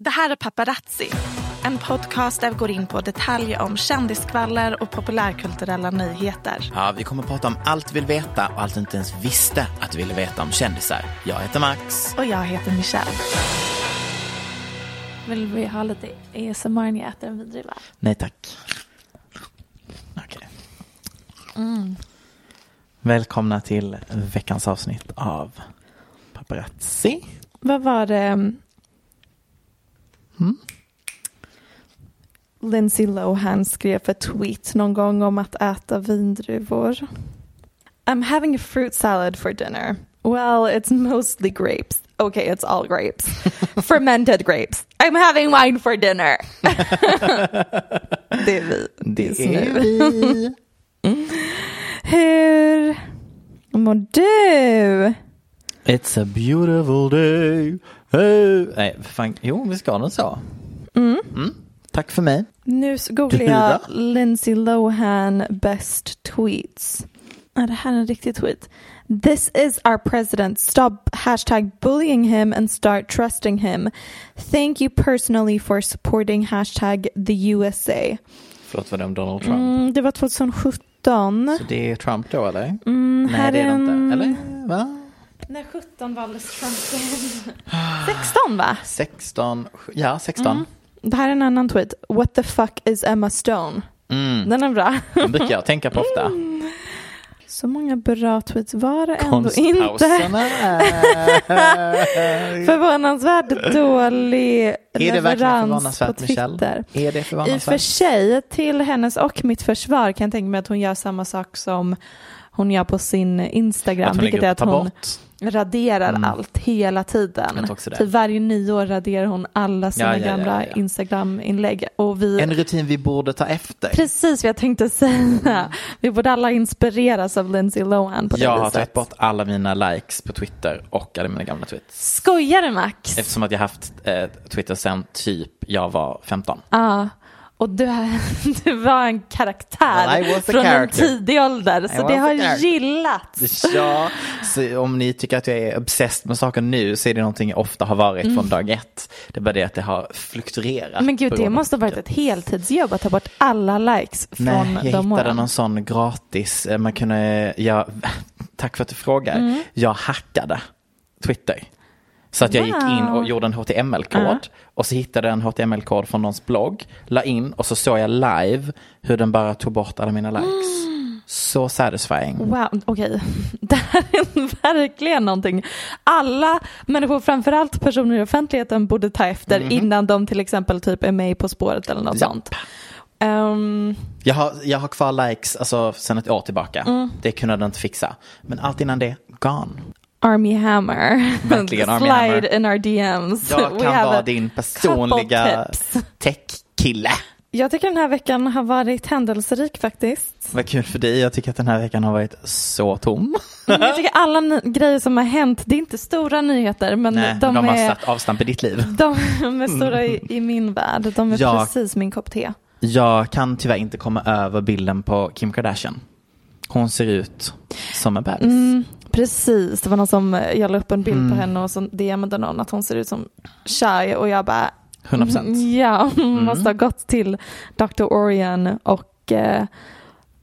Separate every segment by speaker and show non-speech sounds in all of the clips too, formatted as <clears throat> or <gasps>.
Speaker 1: Det här är Paparazzi, en podcast där vi går in på detaljer om kändiskvaller och populärkulturella nyheter.
Speaker 2: Ja, vi kommer att prata om allt vi vill veta och allt vi inte ens visste att vi ville veta om kändisar. Jag heter Max.
Speaker 1: Och jag heter Michelle.
Speaker 3: Vill vi ha lite ASMR när jag äter en vidrig va?
Speaker 2: Nej tack. Okej. Välkomna till veckans avsnitt av Paparazzi.
Speaker 3: Vad var det? Lindsay Lohan skrev för tweet någon gång om att äta vindruvor. I'm having a fruit salad for dinner. Well, it's mostly grapes. Okay, it's all grapes. <laughs> Fermented grapes. I'm having wine for dinner. <laughs> det är vi.
Speaker 2: Det är
Speaker 3: nu.
Speaker 2: vi. <laughs>
Speaker 3: Hur mår du?
Speaker 2: It's a beautiful day. Hey. Nej, fan. Jo, vi ska nog så. Mm. Tack för mig.
Speaker 3: Nu så googlar jag? Lindsay Lohan best tweets. Ja, det här är en riktig tweet. This is our president. Stop hashtag bullying him and start trusting him. Thank you personally for supporting hashtag the USA.
Speaker 2: Förlåt, var det om Donald Trump?
Speaker 3: Mm, det var 2017.
Speaker 2: Så det är Trump då eller?
Speaker 3: Mm,
Speaker 2: Nej, det är det
Speaker 3: en-
Speaker 2: inte. Eller? Va?
Speaker 3: När 17 valdes Trump in? 16 va?
Speaker 2: 16? Ja, 16.
Speaker 3: Det här är en annan tweet. What the fuck is Emma Stone?
Speaker 2: Mm.
Speaker 3: Den är bra. <laughs>
Speaker 2: Den brukar jag tänka på ofta.
Speaker 3: Så många bra tweets var det ändå inte. <laughs> Förvånansvärt dålig
Speaker 2: Är det verkligen
Speaker 3: leverans på
Speaker 2: förvånansvärt, Michelle?
Speaker 3: Twitter.
Speaker 2: Är det
Speaker 3: I och för
Speaker 2: förvånansvärt?
Speaker 3: sig, till hennes och mitt försvar kan jag tänka mig att hon gör samma sak som hon gör på sin Instagram.
Speaker 2: Att hon
Speaker 3: vilket är att hon
Speaker 2: bort.
Speaker 3: Raderar
Speaker 2: Mm.
Speaker 3: allt hela tiden. Typ varje nyår raderar hon alla sina
Speaker 2: Ja, ja,
Speaker 3: gamla
Speaker 2: ja.
Speaker 3: Instagram-inlägg. Vi...
Speaker 2: En rutin vi borde ta efter.
Speaker 3: Precis vad jag tänkte säga. Vi borde alla inspireras av Lindsay Lohan på det
Speaker 2: Jag har
Speaker 3: viset.
Speaker 2: tagit bort alla mina likes på Twitter och alla mina gamla tweets.
Speaker 3: Skojar du Max?
Speaker 2: Eftersom att jag haft eh, Twitter sedan typ jag var 15.
Speaker 3: Ja, och du, <laughs> du var en karaktär
Speaker 2: Well,
Speaker 3: från en
Speaker 2: character.
Speaker 3: tidig ålder,
Speaker 2: I
Speaker 3: så det har gillats. <laughs>
Speaker 2: Ja, så om ni tycker att jag är obsessed med saker nu så är det någonting jag ofta har varit från dag ett. Det är bara det att det har fluktuerat.
Speaker 3: Mm. Men gud, det måste ha varit ett heltidsjobb att ta bort alla likes från
Speaker 2: Nej, jag
Speaker 3: de
Speaker 2: hittade
Speaker 3: åren.
Speaker 2: någon sån gratis, eh, man kunde, jag, <laughs> tack för att du frågar,
Speaker 3: Mm.
Speaker 2: jag hackade Twitter. Så att jag gick in och gjorde en HTML-kod
Speaker 3: Ja.
Speaker 2: och så hittade jag en HTML-kod från någons blogg, la in och så såg jag live hur den bara tog bort alla mina likes. Så satisfying.
Speaker 3: Wow, okej. <laughs> Det här är verkligen någonting alla människor, framförallt personer i offentligheten, borde ta efter innan de till exempel typ är med På spåret eller något.
Speaker 2: Ja.
Speaker 3: sånt. Ehm,
Speaker 2: Jag har, jag har kvar likes alltså, sedan ett år tillbaka.
Speaker 3: Mm.
Speaker 2: Det kunde den inte fixa. Men allt innan det, gone.
Speaker 3: Army Hammer.
Speaker 2: Verkligen <laughs> Army
Speaker 3: Slide
Speaker 2: Hammer.
Speaker 3: in our DMs.
Speaker 2: Jag kan vara din personliga <laughs> tech-kille.
Speaker 3: Jag tycker den här veckan har varit händelserik faktiskt.
Speaker 2: Vad kul för dig. Jag tycker att den här veckan har varit så tom. <laughs>
Speaker 3: Jag tycker alla grejer som har hänt, det är inte stora nyheter men
Speaker 2: Nej,
Speaker 3: de,
Speaker 2: de, har
Speaker 3: är,
Speaker 2: satt avstamp i ditt liv.
Speaker 3: de är stora i, i min värld. De är
Speaker 2: Ja.
Speaker 3: precis min kopp te.
Speaker 2: Jag kan tyvärr inte komma över bilden på Kim Kardashian. Hon ser ut som en bebis.
Speaker 3: Mm, precis, det var någon som, eh, jag la upp en bild
Speaker 2: Mm.
Speaker 3: på henne och så DMade någon att hon ser ut som shy och jag bara
Speaker 2: 100 procent.
Speaker 3: Ja, <laughs> hon
Speaker 2: Mm.
Speaker 3: måste ha gått till Dr. Orion och eh,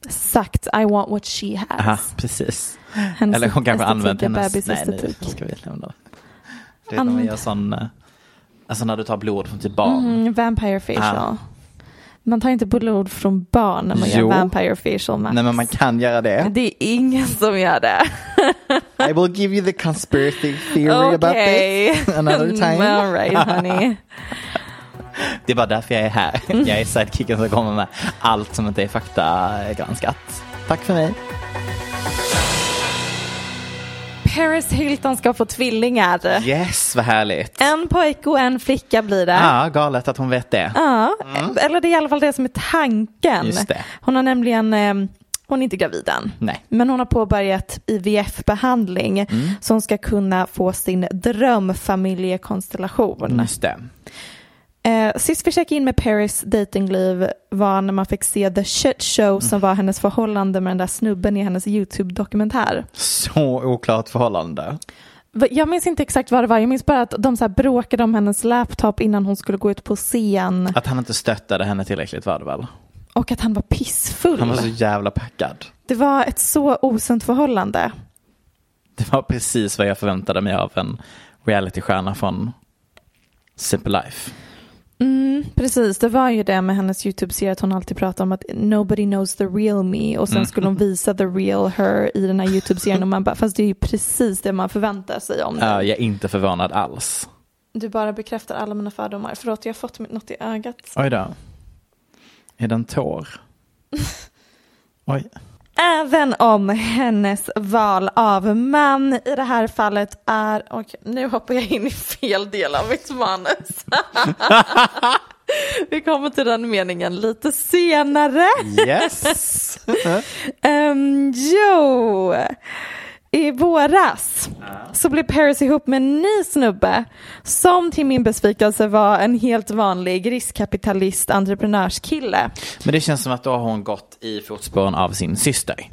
Speaker 3: sagt I want what she has.
Speaker 2: Aha, precis.
Speaker 3: Hennes
Speaker 2: Eller hon kanske
Speaker 3: estetik
Speaker 2: använt
Speaker 3: är
Speaker 2: hennes... Nej,
Speaker 3: bebisestetik.
Speaker 2: nu ska vi lämna det. Vet när man gör sån... eh, Alltså när du tar blod från typ barn.
Speaker 3: Mm, vampire facial.
Speaker 2: Ah.
Speaker 3: Man tar inte blod från barn när man
Speaker 2: Jo.
Speaker 3: gör vampire facial Max.
Speaker 2: Nej men man kan göra det.
Speaker 3: Det är ingen som gör det.
Speaker 2: I will give you the conspiracy theory about
Speaker 3: Okej.
Speaker 2: this another <laughs> time.
Speaker 3: All right honey. <laughs>
Speaker 2: Det är bara därför jag är här. Jag är sidekicken som kommer med allt som inte är faktagranskat. Tack för mig.
Speaker 3: Paris Hilton ska få tvillingar.
Speaker 2: Yes, vad härligt.
Speaker 3: En pojke och en flicka blir det.
Speaker 2: Ja, galet att hon vet det.
Speaker 3: Ja, eller det är i alla fall det som är tanken.
Speaker 2: Just det.
Speaker 3: Hon har nämligen, eh, hon är inte gravid än.
Speaker 2: Nej.
Speaker 3: Men hon har påbörjat IVF-behandling
Speaker 2: Mm.
Speaker 3: som ska kunna få sin drömfamiljekonstellation.
Speaker 2: Just det.
Speaker 3: Eh, sist vi checkade in med Paris datingliv var när man fick se The Shit Show som var hennes förhållande med den där snubben i hennes YouTube-dokumentär.
Speaker 2: Så oklart förhållande.
Speaker 3: Jag minns inte exakt vad det var, jag minns bara att de så bråkade om hennes laptop innan hon skulle gå ut på scen
Speaker 2: Att han inte stöttade henne tillräckligt var det väl?
Speaker 3: och att han var pissfull.
Speaker 2: Han var så jävla packad.
Speaker 3: Det var ett så osunt förhållande.
Speaker 2: Det var precis vad jag förväntade mig av en realitystjärna från Simple Life.
Speaker 3: Mm, precis, det var ju det med hennes YouTube-serie att hon alltid pratade om att nobody knows the real me och sen
Speaker 2: Mm.
Speaker 3: skulle hon visa the real her i den här YouTube-serien och man bara, fast det är ju precis det man förväntar sig om
Speaker 2: Ja,
Speaker 3: den.
Speaker 2: jag är inte förvånad alls.
Speaker 3: Du bara bekräftar alla mina fördomar. Förlåt, jag har fått något i ögat.
Speaker 2: Oj då. Är den tår? <laughs> Oj.
Speaker 3: Även om hennes val av man i det här fallet är, och nu hoppar jag in i fel del av mitt manus. <laughs> Vi kommer till den meningen lite senare.
Speaker 2: Yes.
Speaker 3: Um, <laughs> jo, i våras så blev Paris ihop med en ny snubbe som till min besvikelse var en helt vanlig riskkapitalist entreprenörskille.
Speaker 2: Men det känns som att då har hon gått i fotspåren av sin syster.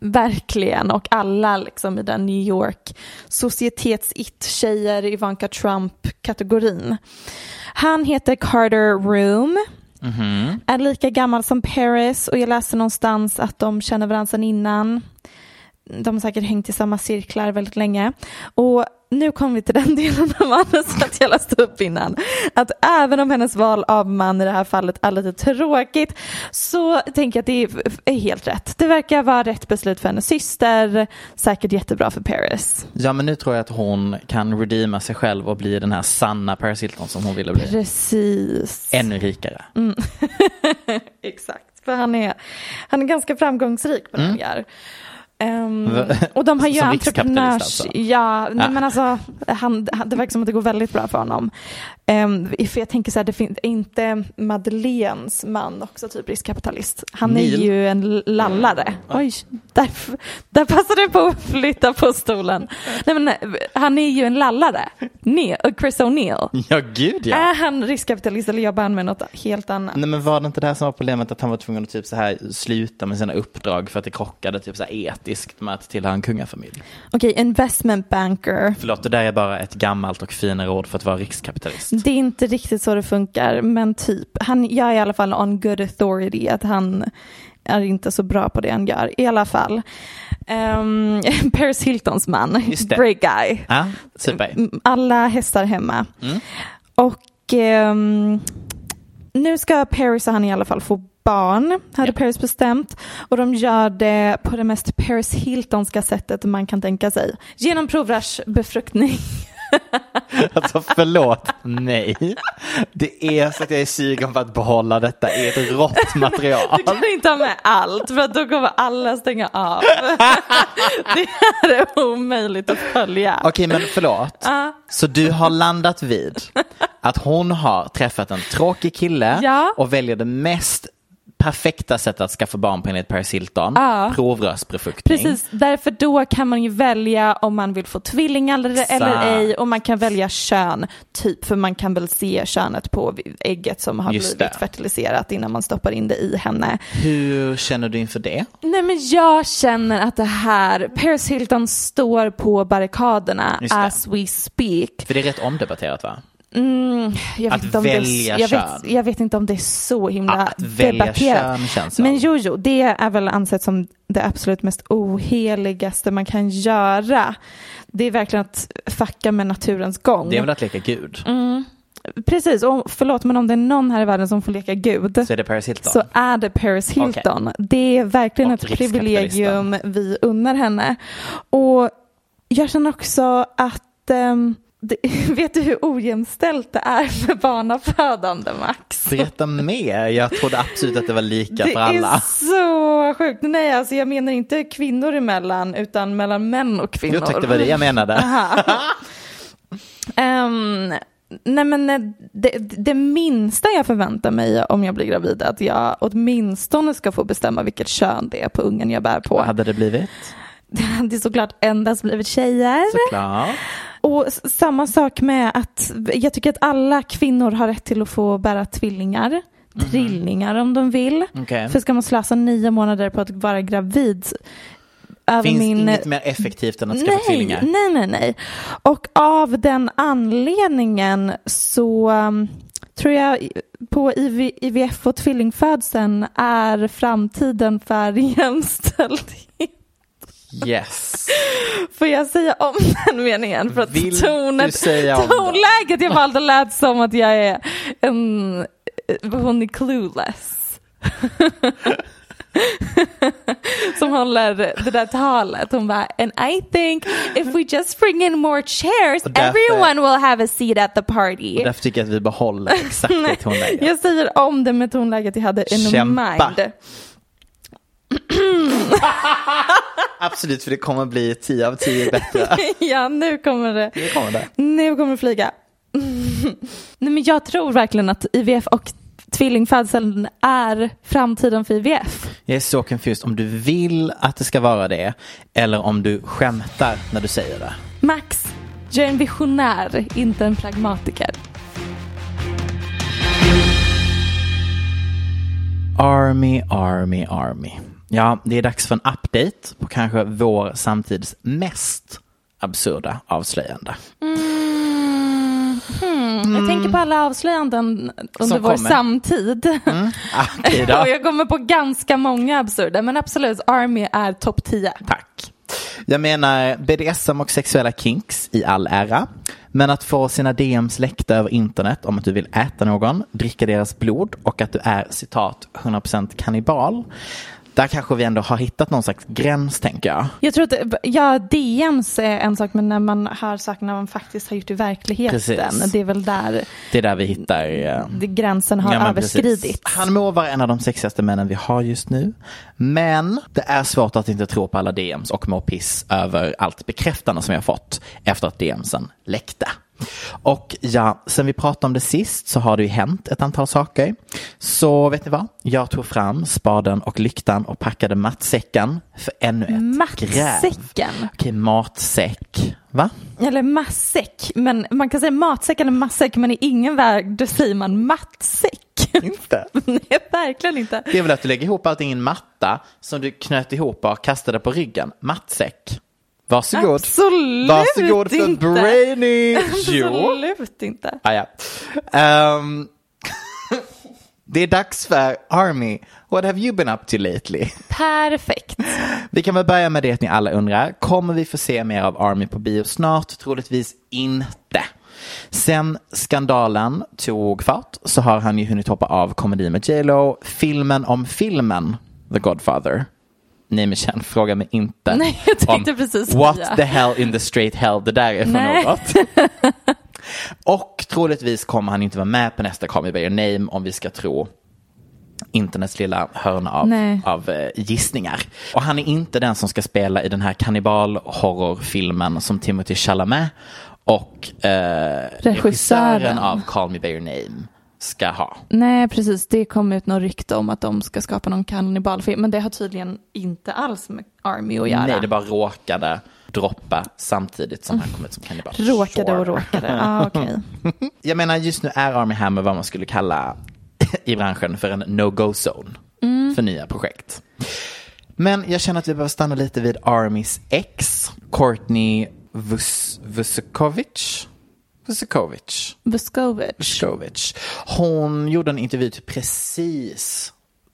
Speaker 3: Verkligen, och alla liksom i den New York societets-it-tjejer Ivanka Trump-kategorin. Han heter Carter Room, är lika gammal som Paris och jag läste någonstans att de känner varandra sedan innan. De har säkert hängt i samma cirklar väldigt länge. Och nu kommer vi till den <laughs> delen av manuset jag läste upp innan. Att även om hennes val av man i det här fallet är lite tråkigt så tänker jag att det är, helt rätt. Det verkar vara rätt beslut för hennes syster, säkert jättebra för Paris.
Speaker 2: Ja, men nu tror jag att hon kan redeema sig själv och bli den här sanna Paris Hilton som hon ville bli.
Speaker 3: Precis.
Speaker 2: Ännu rikare. <laughs>
Speaker 3: Exakt, för han är, han är ganska framgångsrik på det han gör.
Speaker 2: Va- <laughs>
Speaker 3: och de har ju entreprenörs...
Speaker 2: alltså?
Speaker 3: Ja,
Speaker 2: Ja.
Speaker 3: men alltså han, han, det verkar som att det går väldigt bra för honom. Um, för jag tänker så här, det finns inte Madeleines man också typ riskkapitalist. Han
Speaker 2: Neil?
Speaker 3: är ju en lallare. Oj, där, där passade du på att flytta på stolen. Nej, men, han är ju en lallare. Neil, Chris O'Neill.
Speaker 2: Ja, gud ja.
Speaker 3: Är han riskkapitalist eller jobbar han med något helt annat?
Speaker 2: Nej men var det inte det här som var problemet att han var tvungen att typ så här sluta med sina uppdrag för att det krockade typ så här etiskt med att tillhöra en kungafamilj?
Speaker 3: Okej, investment banker.
Speaker 2: Förlåt, det där är bara ett gammalt och finare ord för att vara rikskapitalist.
Speaker 3: Det är inte riktigt så det funkar, men typ. Han, jag är i alla fall on good authority att han är inte så bra på det han gör. I alla fall. Um, <laughs> Paris Hiltons man, great guy. Mm, Alla hästar hemma.
Speaker 2: Mm.
Speaker 3: Och ehm, nu ska Paris och han i alla fall få barn, hade
Speaker 2: Ja.
Speaker 3: Paris bestämt. Och de gör det på det mest Paris Hiltonska sättet man kan tänka sig. Genom provrörsbefruktning. <laughs> <laughs>
Speaker 2: Alltså förlåt, nej. Det är så att jag är sugen på att behålla detta i ett rått material.
Speaker 3: Du kan inte ha med allt för att då kommer alla stänga av. <laughs> Det här är omöjligt att följa.
Speaker 2: Okej, men förlåt.
Speaker 3: Ja.
Speaker 2: Så du har landat vid att hon har träffat en tråkig kille
Speaker 3: Ja.
Speaker 2: och väljer det mest perfekta sättet att skaffa barn på enligt Paris Hilton.
Speaker 3: Ja.
Speaker 2: Provrörsbefruktning.
Speaker 3: Precis, därför då kan man ju välja om man vill få tvillingar eller, ej och man kan välja kön, typ, för man kan väl se könet på ägget som har
Speaker 2: Just
Speaker 3: blivit
Speaker 2: det.
Speaker 3: fertiliserat innan man stoppar in det i henne.
Speaker 2: Hur känner du inför det?
Speaker 3: Nej men jag känner att det här, Paris Hilton står på barrikaderna as we speak.
Speaker 2: För det är rätt omdebatterat va?
Speaker 3: Mm, jag,
Speaker 2: Att
Speaker 3: vet inte om det
Speaker 2: välja
Speaker 3: är, jag, vet,
Speaker 2: kön.
Speaker 3: jag vet inte om det är så himla
Speaker 2: Att
Speaker 3: debatterat. Men jo, jo, det är väl ansett som det absolut mest oheligaste man kan göra. Det är verkligen att fucka med naturens gång.
Speaker 2: Det är väl att leka gud?
Speaker 3: Mm. Precis, och förlåt men om det är någon här i världen som får leka gud
Speaker 2: Så är det Paris Hilton?
Speaker 3: så är det Paris Hilton. Det är verkligen
Speaker 2: Och
Speaker 3: ett privilegium vi unnar henne. Och jag känner också att ehm, det, <laughs> vet du hur ojämställt det är med barnafödande Max?
Speaker 2: Berätta mer. Jag trodde absolut att det var lika
Speaker 3: det
Speaker 2: för alla.
Speaker 3: är så sjukt. Nej, alltså jag menar inte kvinnor emellan utan mellan män och kvinnor.
Speaker 2: Jag tyckte det var det jag menade. <laughs>
Speaker 3: Ehm, nej men eh, det, det minsta jag förväntar mig om jag blir gravid är att jag åtminstone ska få bestämma vilket kön det är på ungen jag bär på.
Speaker 2: Vad hade det blivit? <laughs>
Speaker 3: Det hade såklart endast blivit tjejer.
Speaker 2: Såklart.
Speaker 3: Och samma sak med att jag tycker att alla kvinnor har rätt till att få bära tvillingar. Trillingar om de vill.
Speaker 2: Okej.
Speaker 3: För ska man slösa nio månader på att vara gravid över
Speaker 2: Finns
Speaker 3: min...
Speaker 2: inget mer effektivt än att skaffa
Speaker 3: nej,
Speaker 2: tvillingar?
Speaker 3: nej, nej, nej. Och av den anledningen så um, tror jag på IV, IVF och tvillingfödseln är framtiden för <laughs> jämställdhet.
Speaker 2: Yes. <laughs>
Speaker 3: Får jag säga om <laughs> den meningen? För att
Speaker 2: Vill
Speaker 3: tonet, tonläget jag valde lät som att jag är en, hon är clueless. <laughs> som håller det där talet. Hon bara, and I think if we just bring in more chairs everyone will have a seat at the party.
Speaker 2: Och därför tycker jag att vi behåller exakt det tonläget.
Speaker 3: Jag säger om det med tonläget jag hade in
Speaker 2: Kämpa.
Speaker 3: mind. <laughs>
Speaker 2: Absolut, för det kommer bli 10 av 10 bättre. <laughs>
Speaker 3: ja, nu kommer det.
Speaker 2: Det kommer det.
Speaker 3: Nu kommer det flyga. <laughs> Nej, men jag tror verkligen att IVF och tvillingfödseln är framtiden för IVF.
Speaker 2: Jag är så confused om du vill att det ska vara det eller om du skämtar när du säger det.
Speaker 3: Max, jag är en visionär, inte en pragmatiker.
Speaker 2: Army, Army, Army. Ja, det är dags för en update på kanske vår samtids mest absurda avslöjande.
Speaker 3: Jag tänker på alla avslöjanden under
Speaker 2: Som
Speaker 3: vår
Speaker 2: kommer.
Speaker 3: samtid.
Speaker 2: Ah, Okej då. <laughs>
Speaker 3: och jag kommer på ganska många absurda, men absolut, Army är topp 10.
Speaker 2: Tack. Jag menar BDSM och sexuella kinks i all ära. Men att få sina DMs läckta över internet om att du vill äta någon, dricka deras blod och att du är citat 100% kannibal. Där kanske vi ändå har hittat någon slags gräns tänker jag.
Speaker 3: Jag tror att ja, DMs är en sak, men när man hör saker när man faktiskt har gjort i verkligheten,
Speaker 2: Precis.
Speaker 3: det är väl där
Speaker 2: Det är där vi hittar eh,
Speaker 3: gränsen har
Speaker 2: Ja,
Speaker 3: överskridits.
Speaker 2: Han må vara en av de sexigaste männen vi har just nu. Men det är svårt att inte tro på alla DMs och må piss över allt bekräftande som jag fått efter att DMsen läckte. Och ja, sen vi pratade om det sist så har det ju hänt ett antal saker. Så vet ni vad? Jag tog fram spaden och lyktan och packade matsäcken för ännu ett gräv.
Speaker 3: Matsäcken,
Speaker 2: Okej, matsäck. Va?
Speaker 3: eller massäck, men man kan säga matsäck eller massäck, men i ingen värld då säger man mattsäck.
Speaker 2: Inte. <laughs>
Speaker 3: Nej, verkligen inte.
Speaker 2: Det är väl att du lägger ihop allting i en matta som du knöt ihop och kastade på ryggen. Mattsäck. Varsågod.
Speaker 3: Absolut
Speaker 2: Varsågod för
Speaker 3: inte.
Speaker 2: brainy. <laughs>
Speaker 3: Absolut inte.
Speaker 2: Ah, ja. Ehm, <laughs> det är dags för Army. What have you been up to lately?
Speaker 3: Perfekt. <laughs>
Speaker 2: Vi kan väl börja med det att ni alla undrar. Kommer vi få se mer av Army på bio snart? Troligtvis inte. Sen skandalen tog fart så har han ju hunnit hoppa av komedi med J Lo, filmen om filmen The Godfather. Nej men känn, fråga mig inte
Speaker 3: Nej, jag tänkte
Speaker 2: om
Speaker 3: precis
Speaker 2: what the hell in the straight hell det där är för
Speaker 3: Nej.
Speaker 2: något. <laughs> Och troligtvis kommer han inte vara med på nästa Call Me By Your Name om vi ska tro internets lilla hörna av,
Speaker 3: Nej.
Speaker 2: av eh, gissningar. Och han är inte den som ska spela i den här kannibalhorrorfilmen som Timothy Chalamet och eh, regissören av Call Me By Your Name ska ha.
Speaker 3: Nej, precis. Det kom ut något rykte om att de ska skapa någon kannibalfilm. Men det har tydligen inte alls med Army att göra.
Speaker 2: Nej, det bara råkade droppa samtidigt som han kom ut som kannibal.
Speaker 3: Råkade och råkade. <laughs> Ah, okay.
Speaker 2: Jag menar, just nu är Army Hammer vad man skulle kalla <laughs> i branschen för en no-go-zone för nya projekt. Men jag känner att vi behöver stanna lite vid Armys ex, Courtney Vus Vuskovic. Vuskovic.
Speaker 3: Vuskovic.
Speaker 2: Vuskovic. Hon gjorde en intervju till precis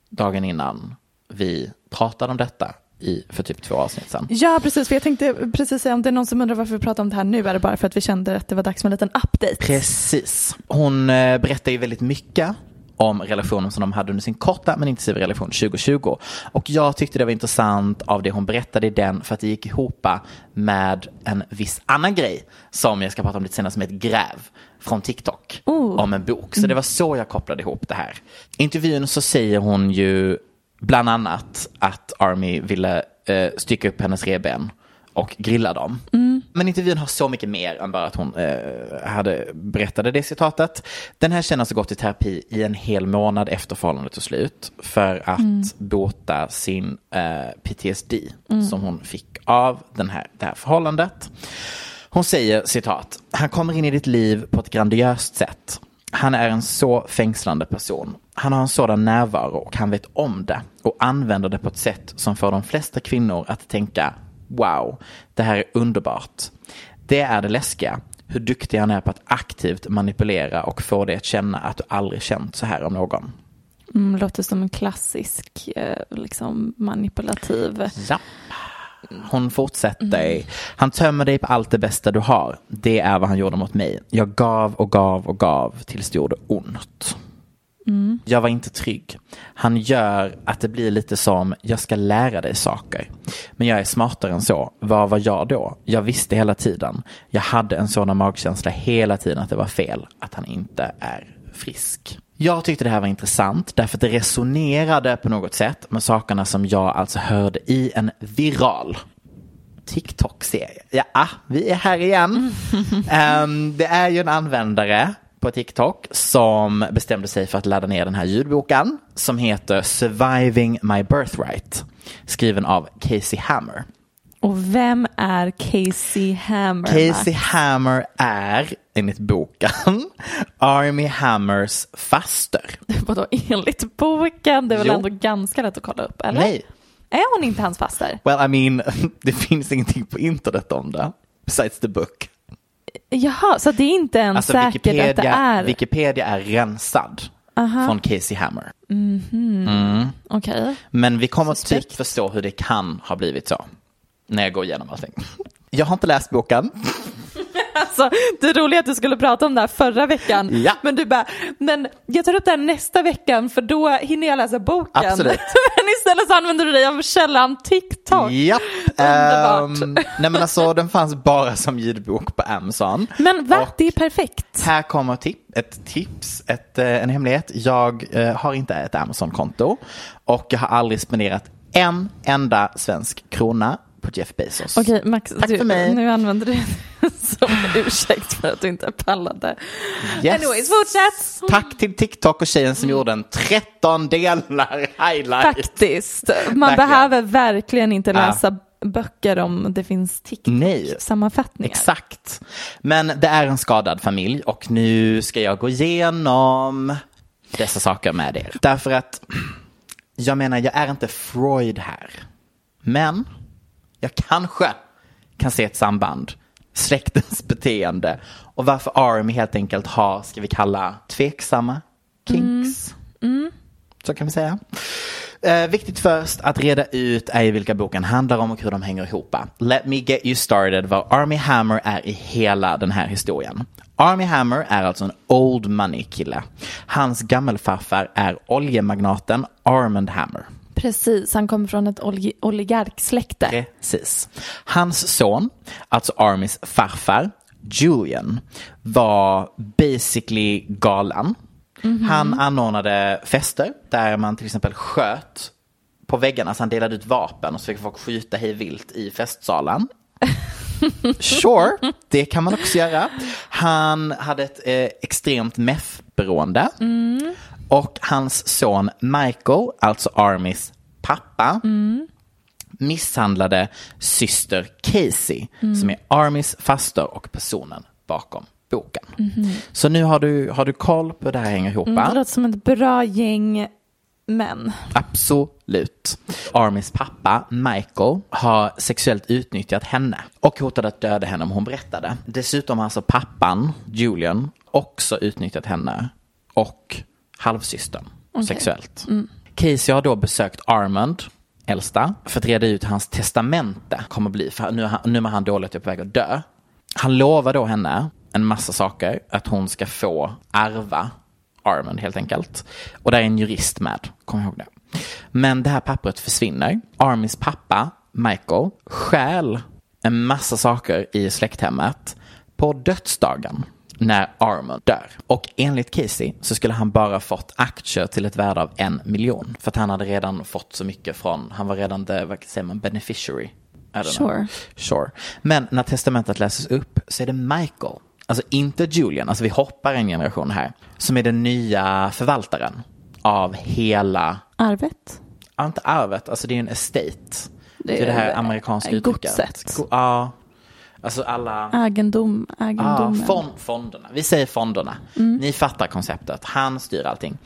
Speaker 2: dagen innan vi pratade om detta i, för typ två avsnitt sedan.
Speaker 3: Ja, precis. För jag tänkte precis säga om det är någon som undrar varför vi pratar om det här nu är det bara för att vi kände att det var dags för en liten update.
Speaker 2: Precis. Hon eh, berättar ju väldigt mycket om relationen som de hade under sin korta men intensiva relation 2020. Och jag tyckte det var intressant av det hon berättade i den för att det gick ihop med en viss annan grej som jag ska prata om lite senare som är ett gräv från TikTok
Speaker 3: Oh.
Speaker 2: om en bok. Så det var så jag kopplade ihop det här. I intervjun så säger hon ju bland annat att Army ville eh, stycka upp hennes reben och grilla dem. Men intervjun har så mycket mer än bara att hon eh, hade berättade det citatet. Den här tjejen har alltså gått i terapi i en hel månad efter förhållandet tog slut för att bota sin eh, PTSD som hon fick av den här, det här förhållandet. Hon säger citat, han kommer in i ditt liv på ett grandiöst sätt. Han är en så fängslande person. Han har en sådan närvaro och han vet om det och använder det på ett sätt som får de flesta kvinnor att tänka wow, det här är underbart. Det är det läskiga, hur duktig han är på att aktivt manipulera och få dig att känna att du aldrig känt så här om någon.
Speaker 3: Mm, låter som en klassisk eh, liksom manipulativ.
Speaker 2: Ja. Hon fortsätter. Han tömmer dig på allt det bästa du har. Det är vad han gjorde mot mig. Jag gav och gav och gav tills det gjorde ont. Jag var inte trygg. Han gör att det blir lite som, jag ska lära dig saker. Men jag är smartare än så. Vad var jag då? Jag visste hela tiden. Jag hade en sådan magkänsla hela tiden att det var fel. Att han inte är frisk. Jag tyckte det här var intressant därför att det resonerade på något sätt med sakerna som jag alltså hörde i en viral TikTok-serie. Ja, ah, vi är här igen. <laughs> Ehm, det är ju en användare på TikTok som bestämde sig för att ladda ner den här ljudboken som heter Surviving My Birthright. Skriven av Casey Hammer.
Speaker 3: Och vem är Casey Hammer?
Speaker 2: Casey Hammer är, enligt boken, <laughs> Army Hammers faster. <laughs>
Speaker 3: Vadå enligt boken? Det är väl
Speaker 2: Jo.
Speaker 3: ändå ganska lätt att kolla upp, eller?
Speaker 2: Nej.
Speaker 3: Är hon inte hans faster?
Speaker 2: Well, I mean, <laughs> det finns ingenting på internet om det. Besides the book.
Speaker 3: Jaha, så det är inte ens
Speaker 2: Alltså
Speaker 3: säkert att det
Speaker 2: Wikipedia,
Speaker 3: är...
Speaker 2: Wikipedia är rensad från Casey Hammer.
Speaker 3: Okej.
Speaker 2: Men vi kommer
Speaker 3: Suspekt.
Speaker 2: typ förstå hur det kan ha blivit så. När jag går igenom allting. Jag har inte läst boken. <laughs>
Speaker 3: Alltså, det roliga är att du skulle prata om det här förra veckan.
Speaker 2: Ja.
Speaker 3: Men du bara, men jag tar upp det här nästa veckan för då hinner jag läsa boken.
Speaker 2: Absolut. <laughs>
Speaker 3: men istället så använder du dig av källan TikTok.
Speaker 2: Japp.
Speaker 3: Underbart.
Speaker 2: Ehm, nej men alltså den fanns bara som ljudbok på Amazon.
Speaker 3: Men va?
Speaker 2: Och
Speaker 3: Det är perfekt.
Speaker 2: Här kommer tip, ett tips, ett, eh, en hemlighet. Jag eh, har inte ett Amazon-konto och jag har aldrig spenderat en enda svensk krona på Jeff Bezos.
Speaker 3: Okej, Max,
Speaker 2: Tack
Speaker 3: du,
Speaker 2: för mig.
Speaker 3: nu använder du det <laughs> som ursäkt för att du inte pallade.
Speaker 2: Yes.
Speaker 3: Anyways, fortsätt.
Speaker 2: Tack till TikTok och tjejen som gjorde en 13 delar highlight.
Speaker 3: Faktiskt. Man
Speaker 2: Verkligen.
Speaker 3: behöver verkligen inte
Speaker 2: Ja.
Speaker 3: läsa böcker om det finns. TikTok-sammanfattningar.
Speaker 2: Exakt. Men det är en skadad familj och nu ska jag gå igenom dessa saker med er. Därför att jag menar, jag är inte Freud här. Men jag kanske kan se ett samband. Släktens beteende och varför Army helt enkelt har, ska vi kalla, tveksamma kinks. Så kan vi säga. Eh, viktigt först att reda ut är vilka boken handlar om och hur de hänger ihop. Let me get you started vad Army Hammer är i hela den här historien. Army Hammer är alltså en old money kille. Hans gammelfarfar är oljemagnaten Armand Hammer.
Speaker 3: Precis, han kommer från ett oli- oligarksläkte.
Speaker 2: Precis. Hans son, alltså Armys farfar, Julian, var basically galen. Han anordnade fester där man till exempel sköt på väggarna, så han delade ut vapen och så fick folk skjuta hej vilt i festsalen. <laughs> Sure, det kan man också göra. Han hade ett eh, extremt meth-beroende. Och hans son Michael, alltså Armys pappa, misshandlade syster Casey, som är Armys faster och personen bakom boken. Så nu har du, har du koll på hur det här hänger ihop.
Speaker 3: Mm, det låter som ett bra gäng män.
Speaker 2: Absolut. Armys pappa, Michael, har sexuellt utnyttjat henne och hotade att döda henne om hon berättade. Dessutom har alltså pappan, Julian, också utnyttjat henne och halvsystern sexuellt. Casey har då besökt Armand, äldsta, för att reda ut hur hans testamente kommer bli. För nu, är nu är han dåligt och på väg att dö. Han lovar då henne en massa saker, att hon ska få ärva Armand helt enkelt. Och där är en jurist med, kom ihåg det. Men det här pappret försvinner. Armys pappa, Michael, stjäl en massa saker i släkthemmet på dödsdagen när Armand dör. Och enligt Casey så skulle han bara fått aktier till ett värde av en miljon. För att han hade redan fått så mycket från, han var redan the, vad säger man, beneficiary. Know.
Speaker 3: Sure.
Speaker 2: Sure. Men när testamentet läses upp så är det Michael, alltså inte Julian, alltså vi hoppar en generation här, som är den nya förvaltaren av hela,
Speaker 3: Arvet.
Speaker 2: ja, inte arvet, alltså det är en estate. Det är det här
Speaker 3: är
Speaker 2: amerikanska
Speaker 3: godset.
Speaker 2: uttrycket. Go- Ja, alltså alla...
Speaker 3: Egendom. Egendomen.
Speaker 2: fond, fonderna. Vi säger fonderna. Ni fattar konceptet. Han styr allting.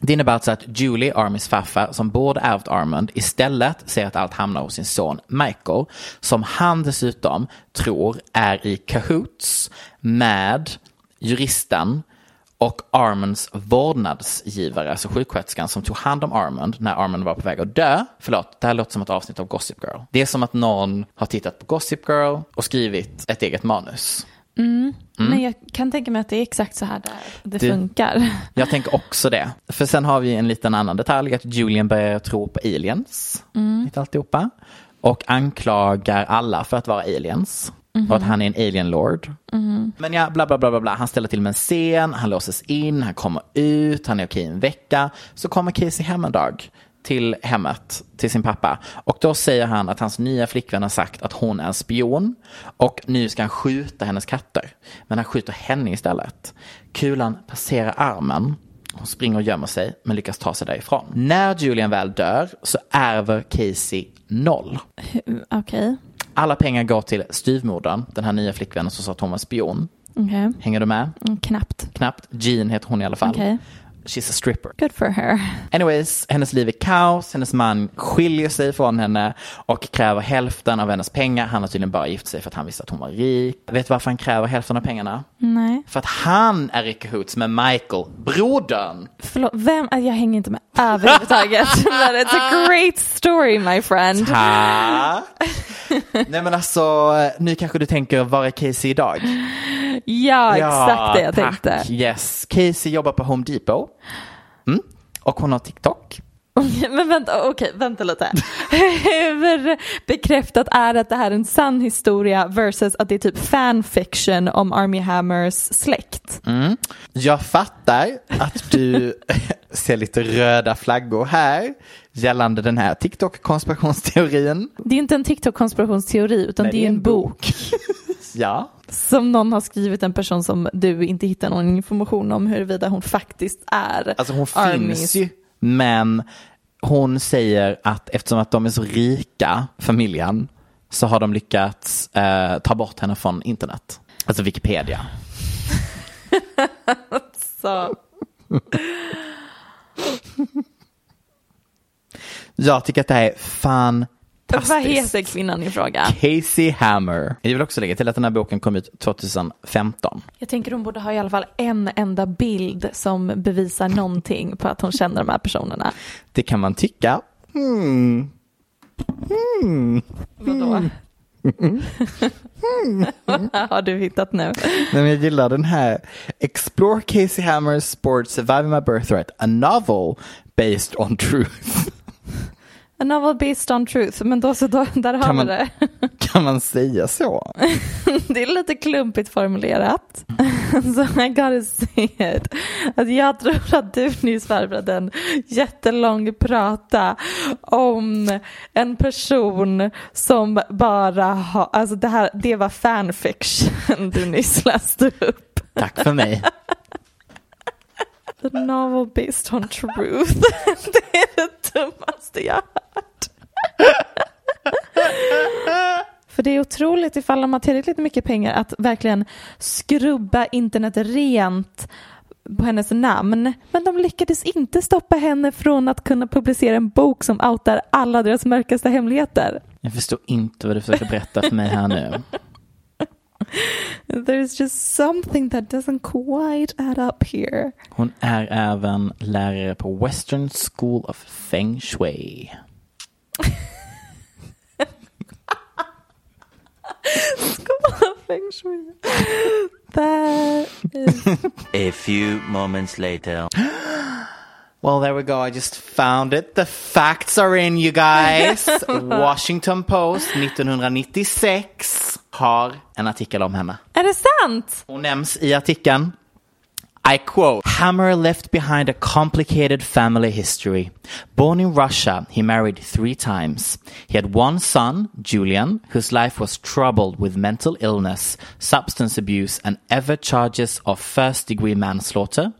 Speaker 2: Det innebär alltså att Julie, Armys farfar, som borde ärvt Armand, istället ser att allt hamnar hos sin son Michael, som han dessutom tror är i cahoots med juristen och Armands vårdnadsgivare, alltså sjuksköterskan som tog hand om Armand när Armand var på väg att dö. Förlåt, det här låter som ett avsnitt av Gossip Girl. Det är som att någon har tittat på Gossip Girl och skrivit ett eget manus.
Speaker 3: Men jag kan tänka mig att det är exakt så här där det
Speaker 2: Du-
Speaker 3: funkar. <laughs>
Speaker 2: Jag tänker också det. För sen har vi en liten annan detalj, att Julian börjar tro på aliens. Mitt alltihopa. Och anklagar alla för att vara aliens. Och att han är en alien lord. Men ja, bla bla bla bla bla. Han ställer till med en scen, han låses in, han kommer ut, han är okej en vecka. Så kommer Casey hem en dag till hemmet, till sin pappa. Och då säger han att hans nya flickvän har sagt att hon är en spion. Och nu ska han skjuta hennes katter. Men han skjuter henne istället. Kulan passerar armen. Hon springer och gömmer sig men lyckas ta sig därifrån. När Julian väl dör så ärver Casey noll.
Speaker 3: Okej.
Speaker 2: Alla pengar går till styvmodern, den här nya flickvännen som sa att hon var spion.
Speaker 3: Okej.
Speaker 2: Hänger du med?
Speaker 3: Mm, Knappt.
Speaker 2: Knappt. Jean heter hon i alla fall.
Speaker 3: Okej.
Speaker 2: She's a stripper.
Speaker 3: Good for her.
Speaker 2: Anyways, hennes liv är kaos, hennes man skiljer sig från henne och kräver hälften av hennes pengar. Han har tydligen bara gift sig för att han visste att hon var rik. Vet du varför han kräver hälften av pengarna?
Speaker 3: Nej.
Speaker 2: För att han är i cahoots med Michael, brodern.
Speaker 3: Förlåt, vem? Jag hänger inte med överhuvudtaget. But it's a great story my friend.
Speaker 2: Tack. Nej men alltså, nu kanske du tänker, var är Casey idag?
Speaker 3: Ja, exakt det jag
Speaker 2: tack.
Speaker 3: tänkte.
Speaker 2: Yes, Casey jobbar på Home Depot. Mm. Och hon har TikTok.
Speaker 3: Men vänta, okej, vänta lite. Hur bekräftat är att det här är en sann historia versus att det är typ fanfiction om Army Hammers släkt?
Speaker 2: Mm. Jag fattar att du <laughs> ser lite röda flaggor här gällande den här TikTok-konspirationsteorin.
Speaker 3: Det är inte en TikTok-konspirationsteori utan
Speaker 2: Nej,
Speaker 3: det är en bok
Speaker 2: Ja,
Speaker 3: som någon har skrivit, en person som du inte hittar någon information om huruvida hon faktiskt är
Speaker 2: alltså hon
Speaker 3: Armys-
Speaker 2: finns ju, men hon säger att eftersom att de är så rika, familjen, så har de lyckats eh, ta bort henne från internet. Alltså Wikipedia. <laughs>
Speaker 3: Så.
Speaker 2: Jag tycker att det här är fantastiskt.
Speaker 3: Vad heter kvinnan i fråga?
Speaker 2: Casey Hammer. Jag vill också lägga till att den här boken kom ut 2015.
Speaker 3: Jag tänker hon borde ha i alla fall en enda bild som bevisar någonting på att hon känner de här personerna.
Speaker 2: Det kan man tycka. Hmm.
Speaker 3: Vadå? Vad <laughs> har du hittat nu?
Speaker 2: Nej, men jag gillar den här. Explore Casey Hammer's Sport Surviving My Birthright, a novel based on truth.
Speaker 3: A novel based on truth, men då så då, där har
Speaker 2: Kan
Speaker 3: vi
Speaker 2: man-
Speaker 3: det. <laughs>
Speaker 2: Kan man säga så? <laughs>
Speaker 3: Det är lite klumpigt formulerat. <laughs> så I gotta say it. Att jag tror att du nyss förberedde en jättelång prata om en person som bara har, alltså det här, det var fanfiction du nyss läste upp.
Speaker 2: Tack för mig.
Speaker 3: The novel based on truth. <laughs> det är det dummaste jag hört. <laughs> För det är otroligt ifall de har tillräckligt mycket pengar att verkligen skrubba internet rent på hennes namn. Men de lyckades inte stoppa henne från att kunna publicera en bok som outar alla deras mörkaste hemligheter.
Speaker 2: Jag förstår inte vad du försöker berätta för mig här nu. <laughs> <laughs>
Speaker 3: There's just something that doesn't quite add up here.
Speaker 2: Hon är även lärare på Western School of Feng Shui. <laughs>
Speaker 3: School of Feng Shui. That is...
Speaker 4: A few moments later. <gasps>
Speaker 2: Well, there we go. I just found it. The facts are in, you guys. <laughs> Washington Post 1996 har en artikel om henne.
Speaker 3: Är det sant?
Speaker 2: Hon nämns i artikeln. I quote, Hammer left behind a complicated family history. Born in Russia, he married three times. He had one son, Julian, whose life was troubled with mental illness, substance abuse, and ever charges of first degree manslaughter.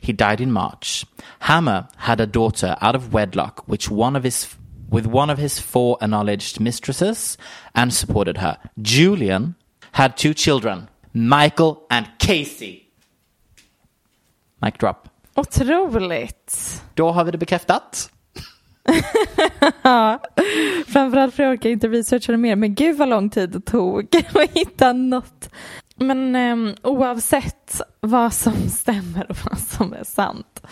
Speaker 2: He died in March. Hammer had a daughter out of wedlock, which one of his with one of his four acknowledged mistresses and supported her. Julian had two children, Michael and Casey. Mic drop.
Speaker 3: Otroligt.
Speaker 2: Då har vi det bekräftat. <laughs>
Speaker 3: Framförallt för jag orkar inte researcha det mer. Men gud vad lång tid det tog <laughs> att hitta något. Men um, oavsett vad som <laughs> stämmer och vad som är sant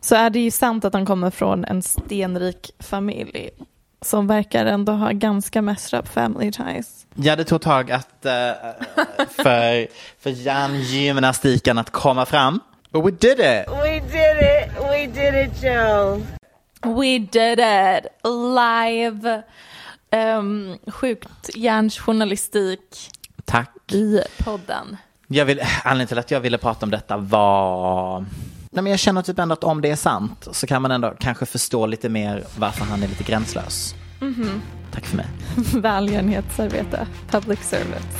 Speaker 3: så är det ju sant att han kommer från en stenrik familj som verkar ändå ha ganska messed up family ties.
Speaker 2: Ja, det tog tag att, uh, för, för hjärngymnastiken att komma fram. But we did it!
Speaker 5: We did it. We did it, Joe.
Speaker 3: We did it! Live um, sjukt hjärnjournalistik
Speaker 2: Tack.
Speaker 3: i podden.
Speaker 2: Jag vill, anledningen till att jag ville prata om detta var... Nej, men jag känner typ ändå att om det är sant så kan man ändå kanske förstå lite mer varför han är lite gränslös. Tack för mig. <laughs>
Speaker 3: Välgörenhetsarbete, public service.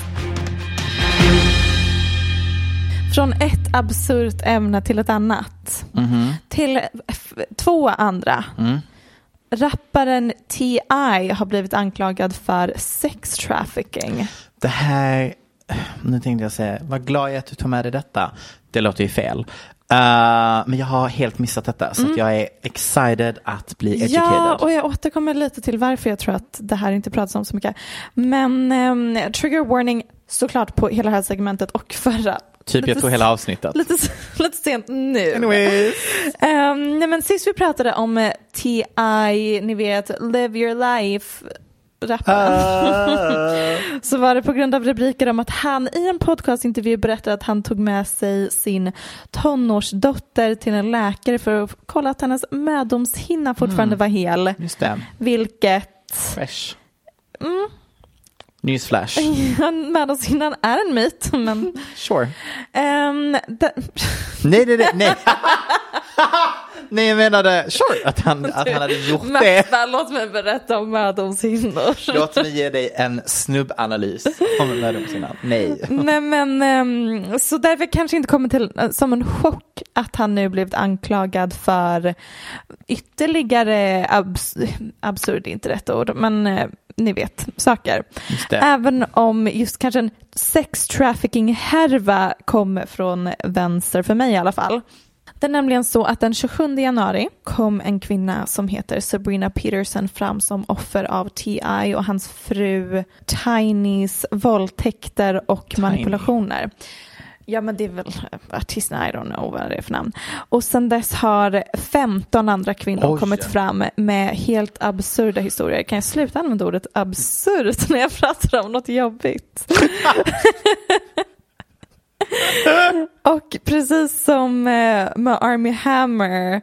Speaker 3: Från ett absurt ämne till ett annat. Till f- två andra. Rapparen T.I. har blivit anklagad för sex trafficking.
Speaker 2: Det här, nu tänkte jag säga, vad glad jag är att du tog med dig detta. Det låter ju fel. Uh, men jag har helt missat detta så att jag är excited att bli educated.
Speaker 3: Ja, och jag återkommer lite till varför jag tror att det här inte pratas om så mycket. Men ehm, trigger warning såklart på hela det här segmentet och förra.
Speaker 2: typ jag tror hela avsnittet.
Speaker 3: Lite, <laughs> lite sent nu.
Speaker 2: Anyways.
Speaker 3: Ehm, nej, men sist vi pratade om eh, T.I., ni vet, live your life. Rappen. <laughs> Så var det på grund av rubriker om att han i en podcastintervju berättade att han tog med sig sin tonårsdotter till en läkare för att kolla att hennes mödomshinna fortfarande var hel.
Speaker 2: Just det.
Speaker 3: Vilket
Speaker 2: Fresh.
Speaker 3: Mm.
Speaker 2: Newsflash. <laughs>
Speaker 3: mödomshinnan är en myt. Men,
Speaker 2: Sure.
Speaker 3: det,
Speaker 2: Nej, nej, nej. Nej, <laughs> nej jag menade sure, att han, att han hade gjort det.
Speaker 3: Märta, låt mig berätta om mödomshinnor.
Speaker 2: Låt mig ge dig en snubbanalys om mödomshinnan. Nej.
Speaker 3: Nej men ehm, så därför kanske inte kommer till eh, som en chock att han nu blivit anklagad för ytterligare abs absurd, inte rätt ord, men eh, ni vet saker.
Speaker 2: Det.
Speaker 3: Även om just kanske en sex trafficking härva kommer från vänster för mig i alla fall. Det är nämligen så att den 27 januari kom en kvinna som heter Sabrina Peterson fram som offer av T.I. och hans fru Tinys våldtäkter och manipulationer. Ja men det är väl artisten, I don't know vad det är för namn. Och sen dess har 15 andra kvinnor
Speaker 2: Oj.
Speaker 3: kommit fram med helt absurda historier. Kan jag sluta använda ordet absurt när jag pratar om något jobbigt? <laughs> Och precis som eh, med Army Hammer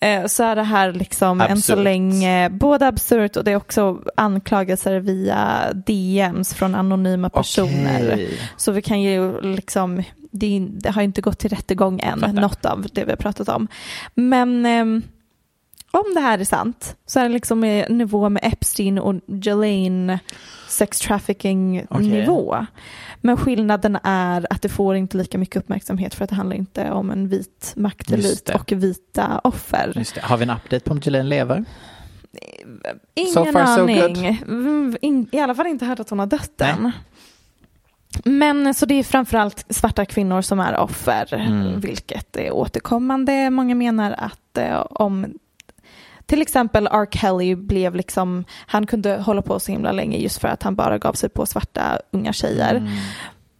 Speaker 3: eh, så är det här liksom än så
Speaker 2: Absurt.
Speaker 3: länge både absurt och det är också anklagelser via DMs från anonyma personer.
Speaker 2: Okej.
Speaker 3: Så vi kan ju liksom det, det har inte gått till rättegång än, något av det vi har pratat om. Men ehm, om det här är sant så är det liksom i nivå med Epstein och Ghislaine sex trafficking nivå. Men skillnaden är att det får inte lika mycket uppmärksamhet för att det handlar inte om en vit maktelit och vita offer.
Speaker 2: Har vi en update på om Ghislaine lever?
Speaker 3: Ingen
Speaker 2: So far, so
Speaker 3: aning. Mm, In, I alla fall inte hört att hon har dött
Speaker 2: Nej.
Speaker 3: än. Men så det är framförallt svarta kvinnor som är offer,
Speaker 2: Mm.
Speaker 3: vilket är återkommande. Många menar att eh, om till exempel R. Kelly blev liksom, han kunde hålla på så himla länge just för att han bara gav sig på svarta unga tjejer.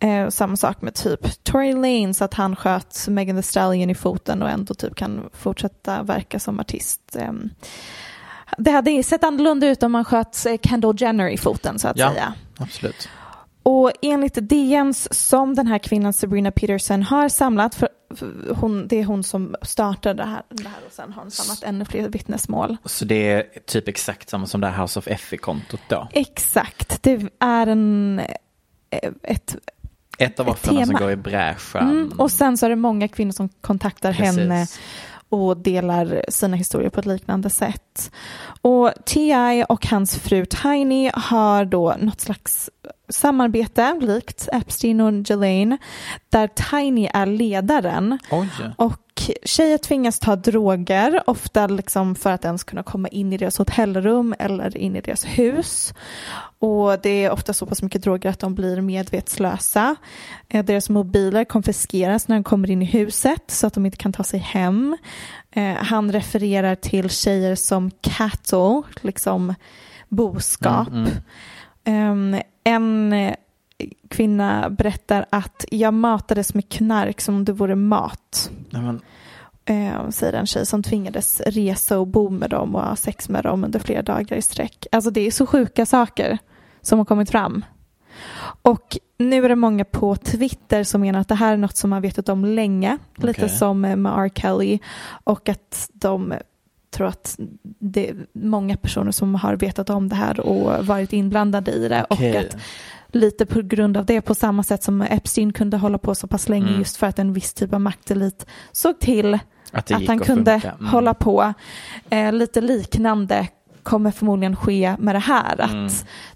Speaker 3: Eh, samma sak med typ Tory Lanez, att han sköt Megan Thee Stallion i foten och ändå typ kan fortsätta verka som artist. Eh, det hade sett annorlunda ut om man sköt eh, Kendall Jenner i foten så att
Speaker 2: Ja.
Speaker 3: säga.
Speaker 2: Absolut.
Speaker 3: Och enligt DMs som den här kvinnan Sabrina Peterson har samlat, för, hon, det är hon som startade det här, det här och sen har hon samlat ännu fler vittnesmål.
Speaker 2: Så det är typ exakt samma som det här House of Effie-kontot då?
Speaker 3: Exakt, det är en, eh, ett
Speaker 2: Ett av offren som går i bräschen.
Speaker 3: Mm, och sen så är det många kvinnor som kontaktar
Speaker 2: Precis.
Speaker 3: henne och delar sina historier på ett liknande sätt. Och T.I. och hans fru Tiny har då något slags samarbete likt Epstein och Ghislaine där Tiny är ledaren
Speaker 2: Oj.
Speaker 3: och tjejer tvingas ta droger, ofta liksom för att ens kunna komma in i deras hotellrum eller in i deras hus. Och det är ofta så pass mycket droger att de blir medvetslösa. Eh, Deras mobiler konfiskeras när de kommer in i huset så att de inte kan ta sig hem. Eh, Han refererar till tjejer som cattle, liksom boskap. Um, en eh, kvinna berättar att jag matades med knark som om det vore mat.
Speaker 2: Nej, men,
Speaker 3: Eh, säger en tjej som tvingades resa och bo med dem och ha sex med dem under flera dagar i sträck. Alltså det är så sjuka saker som har kommit fram. Och nu är det många på Twitter som menar att det här är något som man vetat om länge. Lite
Speaker 2: Okej.
Speaker 3: som med R. Kelly. Och att de tror att det är många personer som har vetat om det här och varit inblandade i det.
Speaker 2: Okej.
Speaker 3: Och att lite på grund av det på samma sätt som Epstein kunde hålla på så pass länge
Speaker 2: Mm.
Speaker 3: just för att en viss typ av maktelit såg till
Speaker 2: Att
Speaker 3: att han kunde.
Speaker 2: Mm.
Speaker 3: hålla på. Eh, lite liknande kommer förmodligen ske med det här. Att
Speaker 2: Mm.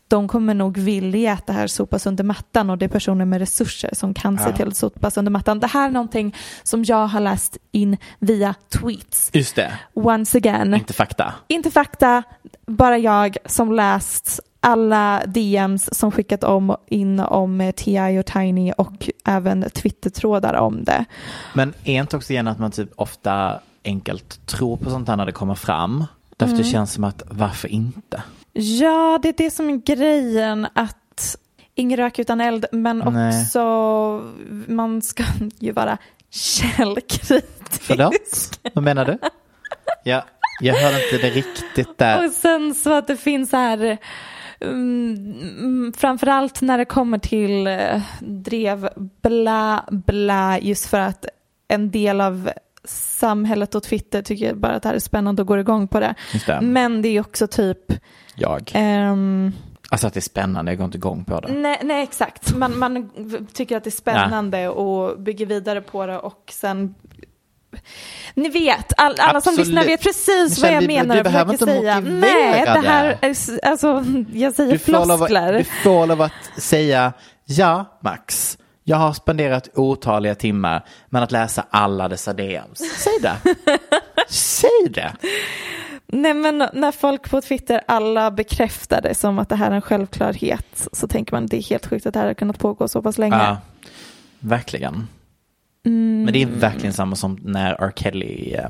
Speaker 3: de kommer nog vilja att det här sopas under mattan och det är personer med resurser som kan se
Speaker 2: Ja.
Speaker 3: till att sopas under mattan. Det här är någonting som jag har läst in via tweets.
Speaker 2: Just det,
Speaker 3: Once again,
Speaker 2: inte fakta.
Speaker 3: inte fakta, bara jag som läst alla DMs som skickat om in om T.I. och Tiny och även Twitter-trådar om det.
Speaker 2: Men är inte också igen att man typ ofta enkelt tror på sånt här när det kommer fram? Därför
Speaker 3: Mm.
Speaker 2: det känns som att varför inte?
Speaker 3: Ja, det är det som är grejen att ingen rök utan eld, men
Speaker 2: Nej.
Speaker 3: också man ska <laughs> ju vara källkritisk.
Speaker 2: Förlåt? Vad menar du? Ja, jag hörde inte det riktigt där.
Speaker 3: Och sen så att det finns så här, um, framförallt när det kommer till eh, drev bla bla, just för att en del av samhället och Twitter tycker bara att det här är spännande och går igång på det.
Speaker 2: Det.
Speaker 3: Men det är också typ,
Speaker 2: Jag.
Speaker 3: ehm,
Speaker 2: Alltså att det är spännande, jag går inte igång på det.
Speaker 3: nej, nej exakt, man, man tycker att det är spännande och bygger vidare på det och sen ni vet, all, alla som
Speaker 2: Absolut.
Speaker 3: lyssnar vet precis vad jag
Speaker 2: vi-
Speaker 3: menar
Speaker 2: vi
Speaker 3: och
Speaker 2: behöver inte
Speaker 3: säga. Nej, det här är, alltså, jag säger
Speaker 2: Du lov,
Speaker 3: floskler.
Speaker 2: du får lov att säga ja, Max. Jag har spenderat otaliga timmar med att läsa alla dessa DMs. Säg det. <laughs> Säg det.
Speaker 3: Nej men när folk på Twitter alla bekräftar det som att det här är en självklarhet så tänker man det är helt sjukt att det här har kunnat pågå så pass länge.
Speaker 2: Ja, verkligen.
Speaker 3: Mm.
Speaker 2: Men det är verkligen samma som när R. Kelly, eh,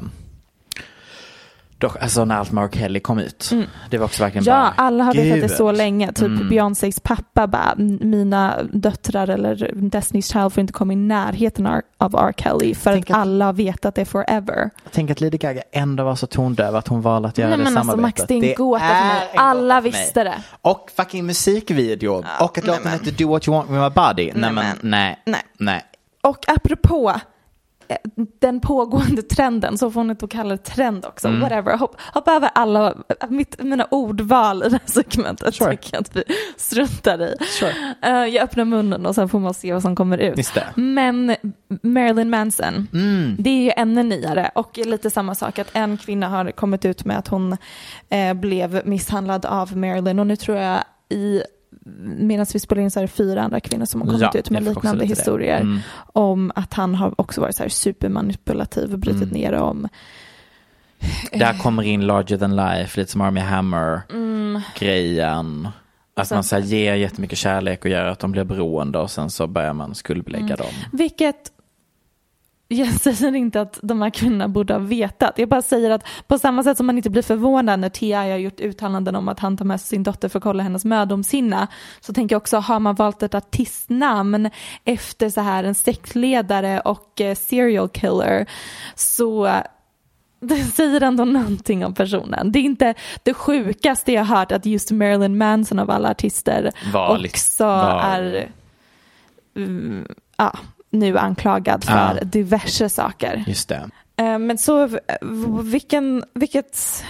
Speaker 2: dock, alltså när allt med R. Kelly kom ut. Det var också verkligen
Speaker 3: Mm. Ja,
Speaker 2: bara,
Speaker 3: alla har vetat det så länge. Typ
Speaker 2: Mm.
Speaker 3: Beyoncés pappa bara, "M- mina döttrar eller Destiny's Child får inte komma i närheten av R. Kelly för att
Speaker 2: att-
Speaker 3: alla har vetat det forever.
Speaker 2: Tänk att Lady Gaga ändå var så tondöv att hon valde att göra
Speaker 3: Nej
Speaker 2: det
Speaker 3: men alltså
Speaker 2: samarbetet.
Speaker 3: Max, det är en gåta för mig. Alla visste det.
Speaker 2: Och fucking musikvideo. och att låten hette Do What You Want With My Body. Nej men, nej.
Speaker 3: nej.
Speaker 2: nej.
Speaker 3: Och apropå eh, den pågående trenden, så får hon inte kalla det trend också,
Speaker 2: Mm.
Speaker 3: whatever. Hopp, hoppa över alla mitt, mina ordval i det här segmentet,
Speaker 2: Sure.
Speaker 3: tycker jag att vi struntar i. Eh, jag öppnar munnen och sen får man se vad som kommer ut. Men Marilyn Manson,
Speaker 2: Mm.
Speaker 3: det är ju ännu nyare och lite samma sak att en kvinna har kommit ut med att hon eh, blev misshandlad av Marilyn och nu tror jag i Medan vi spelar in så är det fyra andra kvinnor som har kommit
Speaker 2: Ja,
Speaker 3: ut med liknande historier
Speaker 2: Mm.
Speaker 3: om att han har också varit så här supermanipulativ och brutit
Speaker 2: Mm.
Speaker 3: ner om
Speaker 2: Där kommer in larger than life, lite som Army Hammer
Speaker 3: Mm.
Speaker 2: grejen. Att man så här, ger jättemycket kärlek och gör att de blir beroende och sen så börjar man skuldbelägga
Speaker 3: Mm.
Speaker 2: dem.
Speaker 3: Vilket jag säger inte att de här kvinnorna borde ha vetat. Jag bara säger att på samma sätt som man inte blir förvånad när T.I. har gjort uttalanden om att han tar med sig sin dotter för att kolla hennes mödomshinna så tänker jag också, har man valt ett artistnamn efter så här en sektledare och eh, serial killer så <laughs> det säger ändå någonting om personen. Det är inte det sjukaste jag hört att just Marilyn Manson av alla artister
Speaker 2: Var
Speaker 3: också
Speaker 2: liksom- var-
Speaker 3: är mm, ja, nu anklagad för
Speaker 2: Ja.
Speaker 3: diverse saker.
Speaker 2: Just det.
Speaker 3: Eh, Men så vilken, vilket...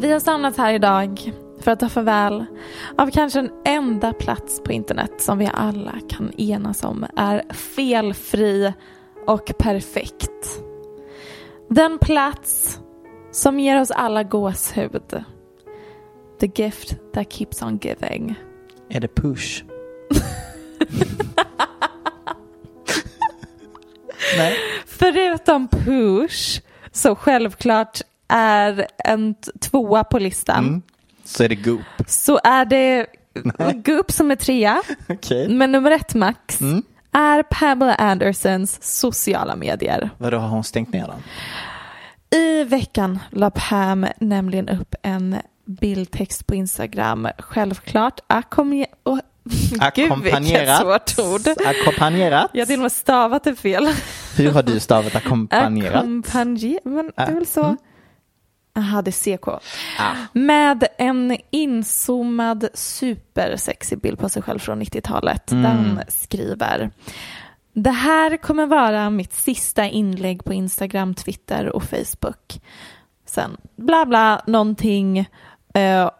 Speaker 3: Vi har samlats här idag för att ta farväl av kanske den enda plats på internet som vi alla kan enas om är felfri och perfekt. Den plats som ger oss alla gåshud. The gift that keeps on giving.
Speaker 2: Är det push? <laughs>
Speaker 3: Förutom push så självklart är en tvåa på listan.
Speaker 2: Mm. Så är det Goop.
Speaker 3: Så är det Goop som är trea.
Speaker 2: Okej.
Speaker 3: Men nummer ett max
Speaker 2: Mm.
Speaker 3: är Pamela Andersons sociala medier.
Speaker 2: Vadå, har hon stängt ner den?
Speaker 3: I veckan la Pam nämligen upp en bildtext på Instagram. Självklart <laughs> Gud vilket
Speaker 2: Ackompanjerat.
Speaker 3: svårt ord.
Speaker 2: Ackompanjerat.
Speaker 3: Jag har till och med stavat det fel.
Speaker 2: Hur har du stavat ackompanjerat?
Speaker 3: Ackompanjer... Men det är väl så.
Speaker 2: Mm.
Speaker 3: Aha, det är CK.
Speaker 2: Ah.
Speaker 3: Med en inzoomad supersexig bild på sig själv från 90-talet.
Speaker 2: Mm.
Speaker 3: Hon skriver. Det här kommer vara mitt sista inlägg på Instagram, Twitter och Facebook. Sen bla bla någonting eh,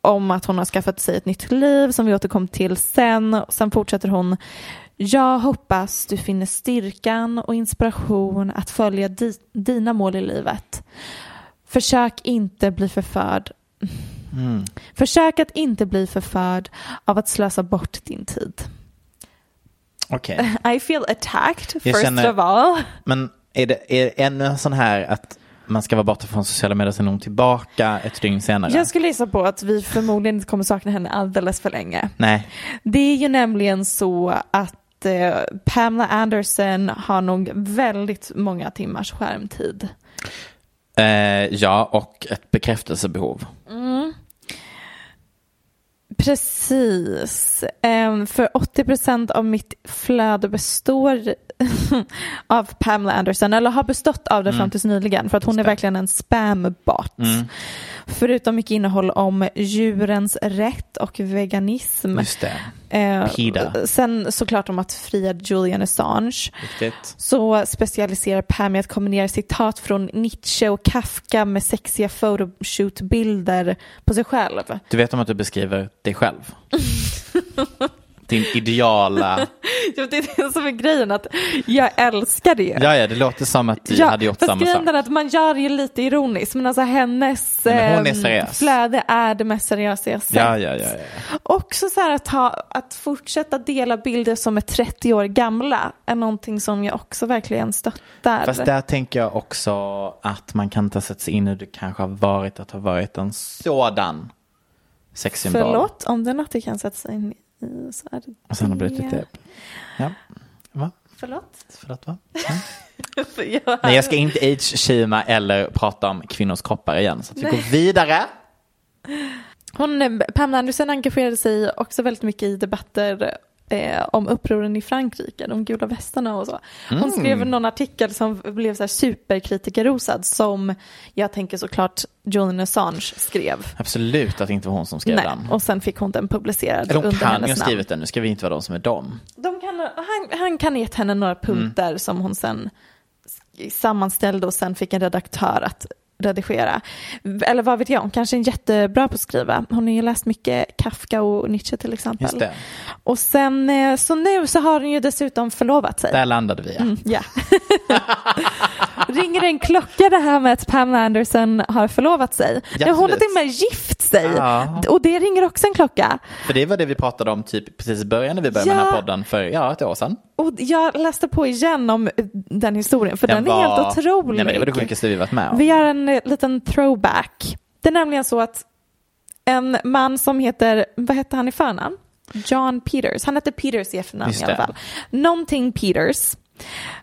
Speaker 3: om att hon har skaffat sig ett nytt liv som vi återkom till sen. Sen fortsätter hon. Jag hoppas du finner styrkan och inspiration att följa di- dina mål i livet. Försök inte bli förförd.
Speaker 2: Mm.
Speaker 3: Försök att inte bli förförd av att slösa bort din tid.
Speaker 2: Okej. <laughs>
Speaker 3: I feel attacked
Speaker 2: Jag
Speaker 3: first
Speaker 2: känner-
Speaker 3: of all.
Speaker 2: Men är det, är det ännu en sån här att man ska vara borta från sociala medier sen hon tillbaka ett dygn senare?
Speaker 3: Jag skulle gissa på att vi förmodligen inte kommer sakna henne alldeles för länge.
Speaker 2: Nej.
Speaker 3: Det är ju nämligen så att eh, Pamela Anderson har nog väldigt många timmars skärmtid.
Speaker 2: Eh, ja, och ett bekräftelsebehov.
Speaker 3: Precis. Ehm, för 80% av mitt flöde består <laughs> av Pamela Anderson, eller har bestått av det fram tills nyligen, för att hon är verkligen en spambot.
Speaker 2: Mm.
Speaker 3: Förutom mycket innehåll om djurens rätt och veganism.
Speaker 2: Just det.
Speaker 3: Eh,
Speaker 2: Pida.
Speaker 3: Sen såklart om att fria Julian Assange.
Speaker 2: Riktigt.
Speaker 3: Så specialiserar Pam i att kombinera citat från Nietzsche och Kafka med sexiga photoshoot-bilder på sig själv.
Speaker 2: Du vet om att du beskriver dig själv? <laughs> Din ideala... <laughs>
Speaker 3: Jo, det är det som är grejen, att jag älskar det.
Speaker 2: Ja, ja, det låter som att du hade gjort samma
Speaker 3: grejen
Speaker 2: sak.
Speaker 3: är att man gör det ju lite ironiskt, men alltså hennes
Speaker 2: Men hon är
Speaker 3: ehm,
Speaker 2: seriös.
Speaker 3: flöde är det mest seriösa jag sett.
Speaker 2: Ja, ja, ja, ja.
Speaker 3: Också så här att, ha, att fortsätta dela bilder som är 30 år gamla är någonting som jag också verkligen stöttar.
Speaker 2: Fast där tänker jag också att man kan inte sätta sig in hur det kanske har varit att ha varit en sådan sexsymbol.
Speaker 3: Förlåt, om det är något du kan sätta sig in i så är det
Speaker 2: Och sen har det blivit
Speaker 3: det.
Speaker 2: lite... Ja. Va?
Speaker 3: Förlåt?
Speaker 2: Förlåt, va?
Speaker 3: jag, <laughs>
Speaker 2: Nej, jag ska inte age-shama eller prata om kvinnors kroppar igen. Så att vi går vidare.
Speaker 3: Hon, Pamela Anderson engagerade sig också väldigt mycket i debatter eh, om upproren i Frankrike, de gula västarna och så. Hon
Speaker 2: Mm.
Speaker 3: skrev någon artikel som blev så här superkritikerrosad som jag tänker såklart Julian Assange skrev.
Speaker 2: Absolut att det inte var hon som skrev
Speaker 3: Nej,
Speaker 2: den.
Speaker 3: och sen fick hon den publicerad
Speaker 2: Eller hon
Speaker 3: under
Speaker 2: kan ju ha skrivit den, nu ska vi inte vara de som är dem.
Speaker 3: De kan, han, han kan ha gett henne några punkter
Speaker 2: Mm.
Speaker 3: som hon sen sammanställde och sen fick en redaktör att redigera. Eller vad vet jag, hon kanske är jättebra på att skriva. Hon har ju läst mycket Kafka och Nietzsche till exempel. Och sen, eh, så nu så har hon ju dessutom förlovat sig.
Speaker 2: Där landade vi ja.
Speaker 3: Mm, ja. <laughs> Ringer en klocka det här med att Pamela Anderson har förlovat sig.
Speaker 2: Ja,
Speaker 3: hon
Speaker 2: absolut.
Speaker 3: till och med gift sig.
Speaker 2: Ja.
Speaker 3: Och det ringer också en klocka.
Speaker 2: För det var det vi pratade om typ precis i början när vi började med den här
Speaker 3: Ja.
Speaker 2: podden för ja, ett år sedan.
Speaker 3: Och jag läste på igen om den historien för den, är
Speaker 2: var-
Speaker 3: helt otrolig.
Speaker 2: Nej men det var det sjukaste vi varit med om.
Speaker 3: Vi gör en eh, liten throwback. Det är nämligen så att en man som heter, vad hette han i förnamn? John Peters. Han hette Peters i efternamn i alla fall. Någonting Peters.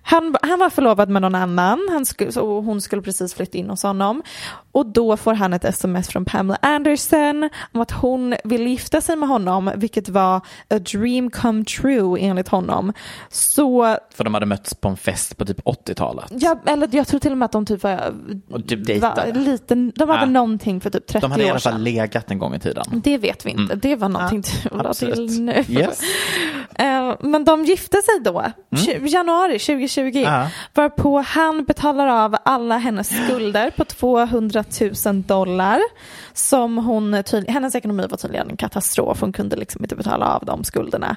Speaker 3: Han, han var förlovad med någon annan han skulle, och hon skulle precis flytta in hos honom. Och då får han ett sms från Pamela Anderson om att hon vill gifta sig med honom, vilket var a dream come true enligt honom. Så
Speaker 2: För de hade mötts på en fest på typ 80-talet.
Speaker 3: Ja, eller jag tror till och med att de typ var,
Speaker 2: Och typ
Speaker 3: var
Speaker 2: dejtade.
Speaker 3: lite, de hade
Speaker 2: Ja.
Speaker 3: någonting för typ 30
Speaker 2: De hade i
Speaker 3: år
Speaker 2: alla fall
Speaker 3: sedan.
Speaker 2: legat en gång i tiden.
Speaker 3: Det vet vi inte,
Speaker 2: Mm.
Speaker 3: det var någonting
Speaker 2: Ja,
Speaker 3: du la till nu.
Speaker 2: Yes. <laughs>
Speaker 3: Eh, Men de gifte sig då, tju- januari 2020,
Speaker 2: Mm. Ja.
Speaker 3: varpå han betalar av alla hennes skulder på 200 000 dollar. Som hon hennes ekonomi var tydligen en katastrof, hon kunde liksom inte betala av de skulderna.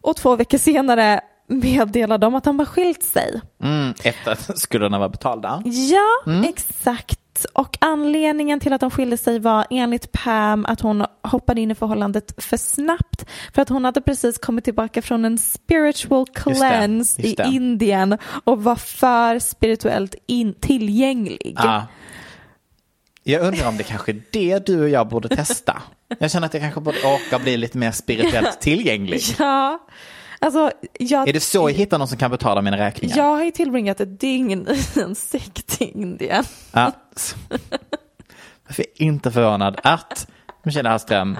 Speaker 3: Och två veckor senare meddelade de att de har skilt sig.
Speaker 2: Mm, efter att skulderna var betalda.
Speaker 3: Ja, exakt. Och anledningen till att de skilde sig var enligt Pam att hon hoppade in i förhållandet för snabbt för att hon hade precis kommit tillbaka från en spiritual cleanse i Indien och var för spirituellt in- tillgänglig.
Speaker 2: Ja. Jag undrar om det kanske är det du och jag borde testa. Jag känner att jag kanske borde åka bli lite mer spirituellt <laughs> tillgänglig.
Speaker 3: Ja, alltså jag,
Speaker 2: Är det så jag hittar någon som kan betala mina räkningar?
Speaker 3: jag har ju tillbringat ett dygn i en sekt i Indien.
Speaker 2: Ja. Varför är jag inte förvånad att Michelle Hallström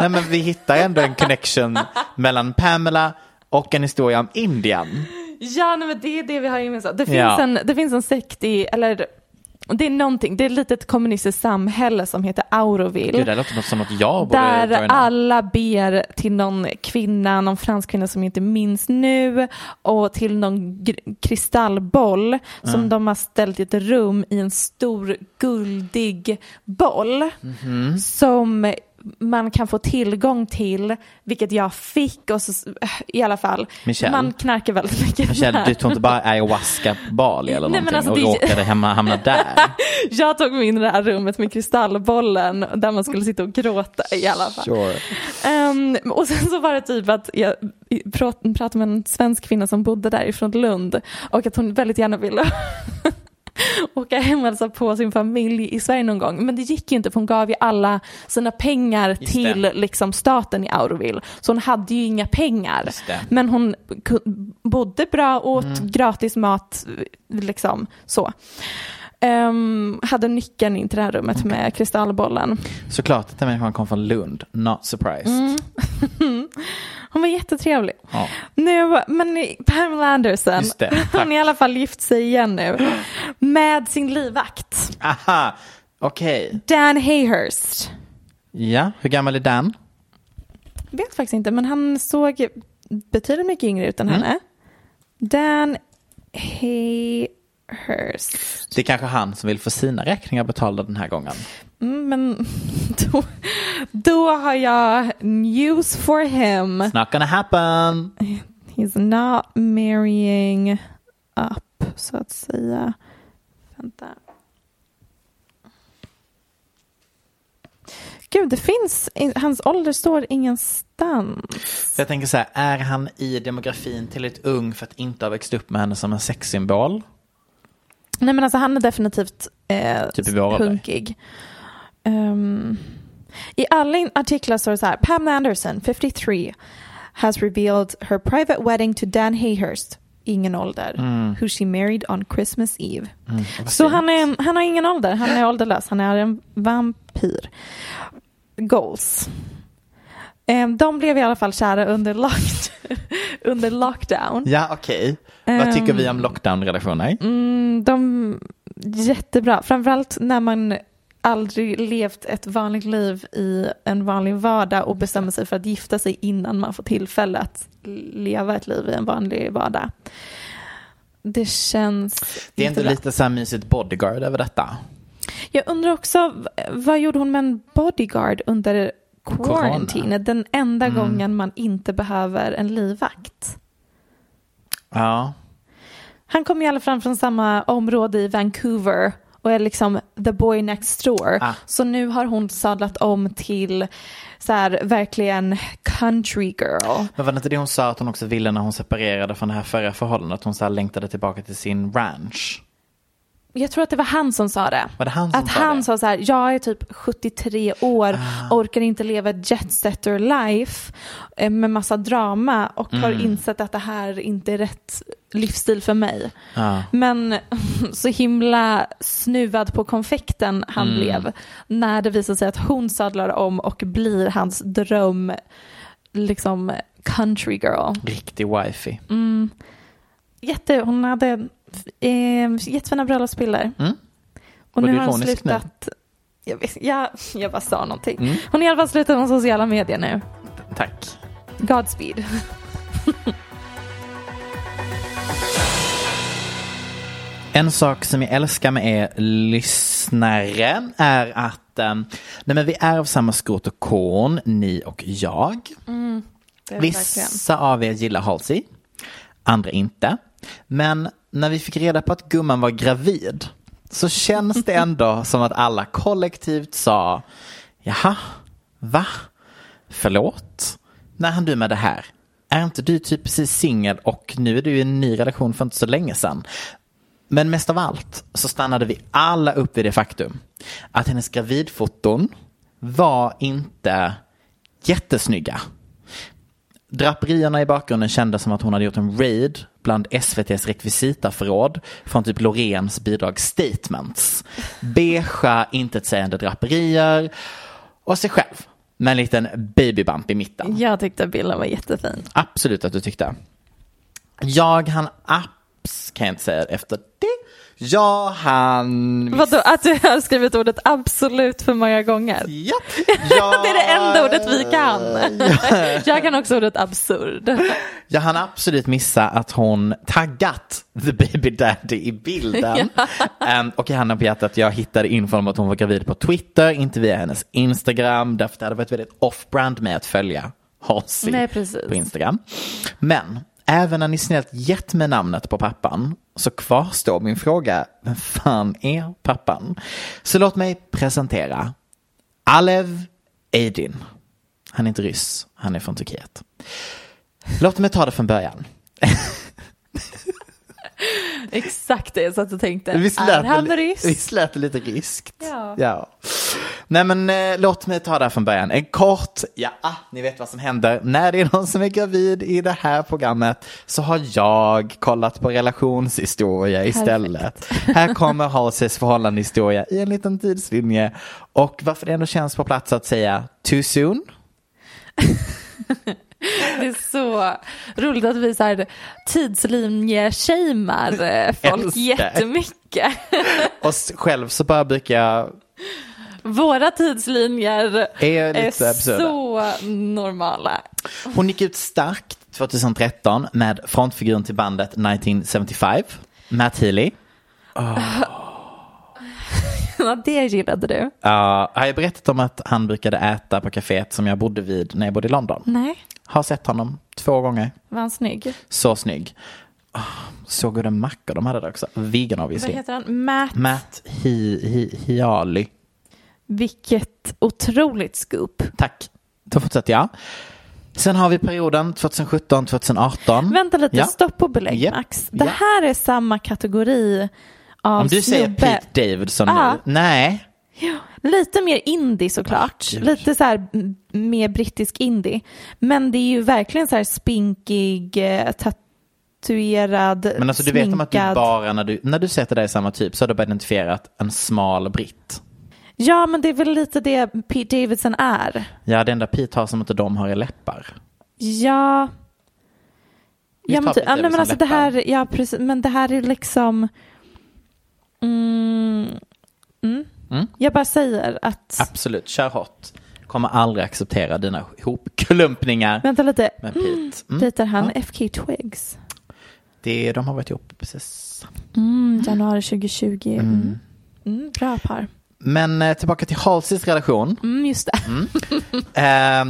Speaker 2: Nej men vi hittar ändå en connection mellan Pamela och en historia om Indien.
Speaker 3: Ja, nej, men det är det vi har gemensamt. Det finns,
Speaker 2: Ja.
Speaker 3: en, det finns en sekt i, eller det är någonting, det är ett litet kommunistiskt samhälle som heter Auroville.
Speaker 2: Gud, det låter som något jag borde
Speaker 3: Där alla ber till någon kvinna, någon fransk kvinna som jag inte minns nu och till någon kristallboll som
Speaker 2: Mm.
Speaker 3: de har ställt i ett rum i en stor guldig boll
Speaker 2: Mhm.
Speaker 3: som man kan få tillgång till, vilket jag fick och så, i alla fall.
Speaker 2: Michelle.
Speaker 3: Man knarkar väldigt mycket
Speaker 2: Michelle, du tog inte bara ayahuasca på Bali eller
Speaker 3: Nej,
Speaker 2: någonting
Speaker 3: alltså,
Speaker 2: och
Speaker 3: det-
Speaker 2: råkade hemma, hamna där? <laughs>
Speaker 3: Jag tog mig in i det här rummet med kristallbollen där man skulle sitta och gråta i alla fall.
Speaker 2: Sure.
Speaker 3: Ehm, och sen så var det typ att jag prat- pratade med en svensk kvinna som bodde där ifrån Lund och att hon väldigt gärna ville <laughs> åka hem och hälsa på sin familj i Sverige någon gång. Men det gick ju inte för hon gav ju alla sina pengar
Speaker 2: Just
Speaker 3: till
Speaker 2: det.
Speaker 3: liksom, staten i Auroville. Så hon hade ju inga pengar. Men hon bodde bra, åt
Speaker 2: Mm.
Speaker 3: gratis mat, liksom så. Ehm, hade nyckeln in till det här rummet med kristallbollen.
Speaker 2: Såklart att den människan kom från Lund, not surprised.
Speaker 3: Mm. <laughs> Hon var jättetrevlig.
Speaker 2: Ja.
Speaker 3: Nu, men Pamela Anderson,
Speaker 2: det, <laughs>
Speaker 3: hon är i alla fall gift sig igen nu <gasps> med sin livvakt
Speaker 2: Aha, okej.
Speaker 3: Dan Hayhurst.
Speaker 2: Ja, hur gammal är Dan?
Speaker 3: Vet faktiskt inte, men han såg betydligt mycket yngre ut än
Speaker 2: Mm.
Speaker 3: henne. Dan Hayhurst.
Speaker 2: Det är kanske han som vill få sina räkningar betalda den här gången.
Speaker 3: Mm, men <laughs> då, då har jag news for him.
Speaker 2: It's not gonna happen.
Speaker 3: He's not marrying up, så att säga. Vänta. Gud, det finns, hans ålder står ingenstans.
Speaker 2: Jag tänker så här, är han i demografin tillräckligt ung för att inte ha växt upp med henne som en sexsymbol?
Speaker 3: Nej men alltså han är definitivt eh,
Speaker 2: Typ
Speaker 3: punkig. Ehm, I alla artiklar står det så här, Pamela Anderson, 53, has revealed her private wedding to Dan Hayhurst. ingen ålder.
Speaker 2: Mm.
Speaker 3: Who she married on Christmas Eve.
Speaker 2: Mm,
Speaker 3: Så han, är, han har ingen ålder, han är <laughs> ålderlös, han är en vampyr. Goals. Eh, De blev i alla fall kära under, lock- <laughs> under lockdown.
Speaker 2: Ja, okej. Vad tycker vi om
Speaker 3: Ehm,
Speaker 2: lockdown-relationer?
Speaker 3: Mm, de, jättebra, framförallt när man aldrig levt ett vanligt liv i en vanlig vardag och bestämmer sig för att gifta sig innan man får tillfälle att leva ett liv i en vanlig vardag. Det känns
Speaker 2: Det är inte lite så här mysigt bodyguard över detta?
Speaker 3: Jag undrar också, vad gjorde hon med en bodyguard under quarantine? Den enda
Speaker 2: Mm.
Speaker 3: gången man inte behöver en livvakt.
Speaker 2: Ja.
Speaker 3: Han kommer i alla fall från samma område i Vancouver och är liksom the boy next door.
Speaker 2: Ah.
Speaker 3: Så nu har hon sadlat om till så här verkligen country girl.
Speaker 2: Men var det inte det hon sa att hon också ville när hon separerade från det här förra förhållandet? Hon så längtade tillbaka till sin ranch.
Speaker 3: Jag tror att det var han som sa det.
Speaker 2: Det han som
Speaker 3: Att
Speaker 2: sa
Speaker 3: han
Speaker 2: det?
Speaker 3: sa så här, jag är typ 73 år,
Speaker 2: Ah.
Speaker 3: orkar inte leva ett jetsetter life eh, med massa drama och har
Speaker 2: Mm.
Speaker 3: insett att det här inte är rätt livsstil för mig.
Speaker 2: Ja.
Speaker 3: Men <laughs> så himla snuvad på konfekten han
Speaker 2: Mm.
Speaker 3: blev när det visar sig att hon sadlar om och blir hans dröm liksom country girl.
Speaker 2: Riktig wifey.
Speaker 3: Mm. Jätte, hon hade eh, jättefina bröllopsbilder.
Speaker 2: Mm.
Speaker 3: Och nu har hon slutat. Jag, vet, jag, jag bara sa någonting.
Speaker 2: Mm.
Speaker 3: Hon har i alla fall slutat med sociala medier nu.
Speaker 2: Tack.
Speaker 3: Godspeed. <laughs>
Speaker 2: En sak som jag älskar med er lyssnare är att um, nej men vi är av samma skrot och korn, ni och jag.
Speaker 3: Är det verkligen.
Speaker 2: Vissa av er gillar Halsey, andra inte. Men när vi fick reda på att gumman var gravid så känns det ändå som att alla kollektivt sa Jaha, va? Förlåt? När han du med det här? Är inte du typ precis singel och nu är du i en ny relation för inte så länge sedan? Men mest av allt så stannade vi alla upp vid det faktum att hennes gravidfoton var inte jättesnygga. Draperierna i bakgrunden kändes som att hon hade gjort en raid bland SVTs rekvisitaförråd från typ Loreens bidrag Statements. Beigea, intetsägande draperier och sig själv med en liten babybump i mitten.
Speaker 3: Jag tyckte bilden var jättefin.
Speaker 2: Absolut att du tyckte. Jag han apps kan jag inte säga efter det. Jag han...
Speaker 3: Vadå, att du har skrivit ordet absolut för många gånger?
Speaker 2: Ja. <laughs>
Speaker 3: det är det enda ordet vi kan. <laughs> Jag kan också ordet absurd.
Speaker 2: Jag hann absolut missa att hon taggat the baby daddy i bilden. <laughs> Ehm, och jag handen på hjärtat, jag hittade info om att hon var gravid på Twitter, inte via hennes Instagram, därför det hade varit väldigt off-brand med att följa Halsey
Speaker 3: Nej,
Speaker 2: på Instagram. Men även när ni snällt gett mig namnet på pappan så kvarstår min fråga, vem fan är pappan? Så låt mig presentera Alev Eidin. Han är inte ryss, han är från Turkiet. Låt mig ta det från början. <laughs> <laughs>
Speaker 3: Exakt det jag satt och tänkte.
Speaker 2: Visst
Speaker 3: är
Speaker 2: lät,
Speaker 3: han
Speaker 2: det,
Speaker 3: ryss?
Speaker 2: visst lät det lite ryskt?
Speaker 3: Ja.
Speaker 2: ja. Nej men eh, låt mig ta det här från början. En kort, ja, ah, ni vet vad som händer. När det är någon som är gravid i det här programmet så har jag kollat på relationshistoria istället. här kommer Halseys förhållandehistoria i en liten tidslinje. Och varför det ändå känns på plats att säga too soon. <laughs>
Speaker 3: Det är så roligt att vi så här tidslinje-shamear eh, folk
Speaker 2: Älskar.
Speaker 3: jättemycket. <laughs>
Speaker 2: Och själv så bara brukar jag
Speaker 3: Våra tidslinjer
Speaker 2: Är
Speaker 3: är så normala.
Speaker 2: Hon gick ut starkt 2013 med frontfiguren till bandet 1975, Matt Healy. <laughs>
Speaker 3: Ja, det gillade du.
Speaker 2: Uh, har jag berättat om att han brukade äta på kaféet som jag bodde vid när jag bodde i London?
Speaker 3: Nej,
Speaker 2: Har sett honom två gånger.
Speaker 3: var han snygg?
Speaker 2: Så snygg. Oh, så goda mackor de hade där också. Vegan
Speaker 3: Vad
Speaker 2: obviously.
Speaker 3: heter han? Matt.
Speaker 2: Matt Hi, Hi, Hiali.
Speaker 3: Vilket otroligt scoop.
Speaker 2: Tack. Då fortsätter jag. Sen har vi perioden 2017-2018.
Speaker 3: Vänta lite,
Speaker 2: Ja.
Speaker 3: stopp och belägg
Speaker 2: Japp.
Speaker 3: Max. Det
Speaker 2: Ja.
Speaker 3: här är samma kategori av
Speaker 2: Om du säger
Speaker 3: snubbe.
Speaker 2: Pete Davidson
Speaker 3: Ja.
Speaker 2: nu. Nej.
Speaker 3: Lite mer indie såklart.
Speaker 2: Gud.
Speaker 3: Lite så här mer brittisk indie. Men det är ju verkligen så här spinkig, eh, prostituerad,
Speaker 2: Men alltså du vet om att du
Speaker 3: sminkad.
Speaker 2: bara när du, när du sätter dig i samma typ så har du bara identifierat en smal britt.
Speaker 3: Ja, men det är väl lite det Pete Davidson är.
Speaker 2: Ja, det enda Pete har som inte de har är läppar.
Speaker 3: Ja. Ja, men, ty- ja, men alltså det
Speaker 2: läppar.
Speaker 3: här, ja precis, men det här är liksom, mm, mm.
Speaker 2: Mm.
Speaker 3: jag bara säger att,
Speaker 2: Absolut, kör hårt. Kommer aldrig acceptera dina hopklumpningar
Speaker 3: vänta lite,
Speaker 2: med Pete. Mm.
Speaker 3: dejtar han
Speaker 2: Ja.
Speaker 3: FK Twigs?
Speaker 2: Det, de har varit ihop precis.
Speaker 3: Mm, januari 2020. Mm.
Speaker 2: Mm.
Speaker 3: Mm, bra par.
Speaker 2: Men eh, tillbaka till Halseys relation.
Speaker 3: Mm, just det. <laughs>
Speaker 2: Eh,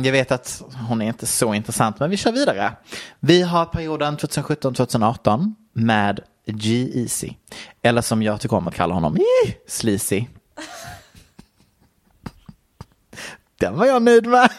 Speaker 2: jag vet att hon är inte så intressant, men vi kör vidare. Vi har perioden 2017-2018 med G-Eazy. Eller som jag tycker om att kalla honom, Sleazy. Den var jag nöjd med.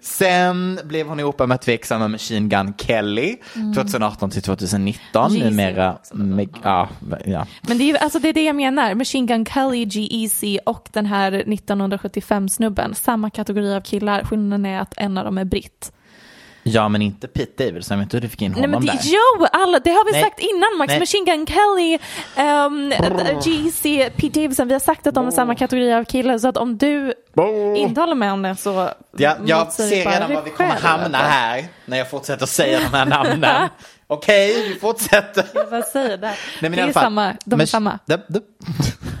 Speaker 2: Sen blev hon ihop med tveksamma Machine Gun Kelly 2018 till 2019.
Speaker 3: Jeezy
Speaker 2: Numera, meg- ja, ja.
Speaker 3: Men det är, alltså det är det jag menar. Machine Gun Kelly, G-Eazy och den här 1975-snubben. Samma kategori av killar. Skillnaden är att en av dem är britt.
Speaker 2: Ja, men inte Pete Davidson. Jag vet inte hur du fick in
Speaker 3: Nej,
Speaker 2: honom
Speaker 3: men det,
Speaker 2: där.
Speaker 3: jo, alla, det har vi
Speaker 2: Nej.
Speaker 3: sagt innan Max.
Speaker 2: Nej.
Speaker 3: Machine Gun Kelly, um, G-Eazy, Pete Davidson. Vi har sagt att de är samma kategori av killar. Så att om du inte håller med om det så
Speaker 2: Ja, jag ser
Speaker 3: bara
Speaker 2: redan var vi kommer hamna här när jag fortsätter säga de här namnen. <laughs> Okej, vi fortsätter.
Speaker 3: Jag bara säger det.
Speaker 2: Nej, men i
Speaker 3: det
Speaker 2: alla
Speaker 3: är
Speaker 2: fall,
Speaker 3: samma. De är
Speaker 2: Mach-
Speaker 3: samma.
Speaker 2: De, de,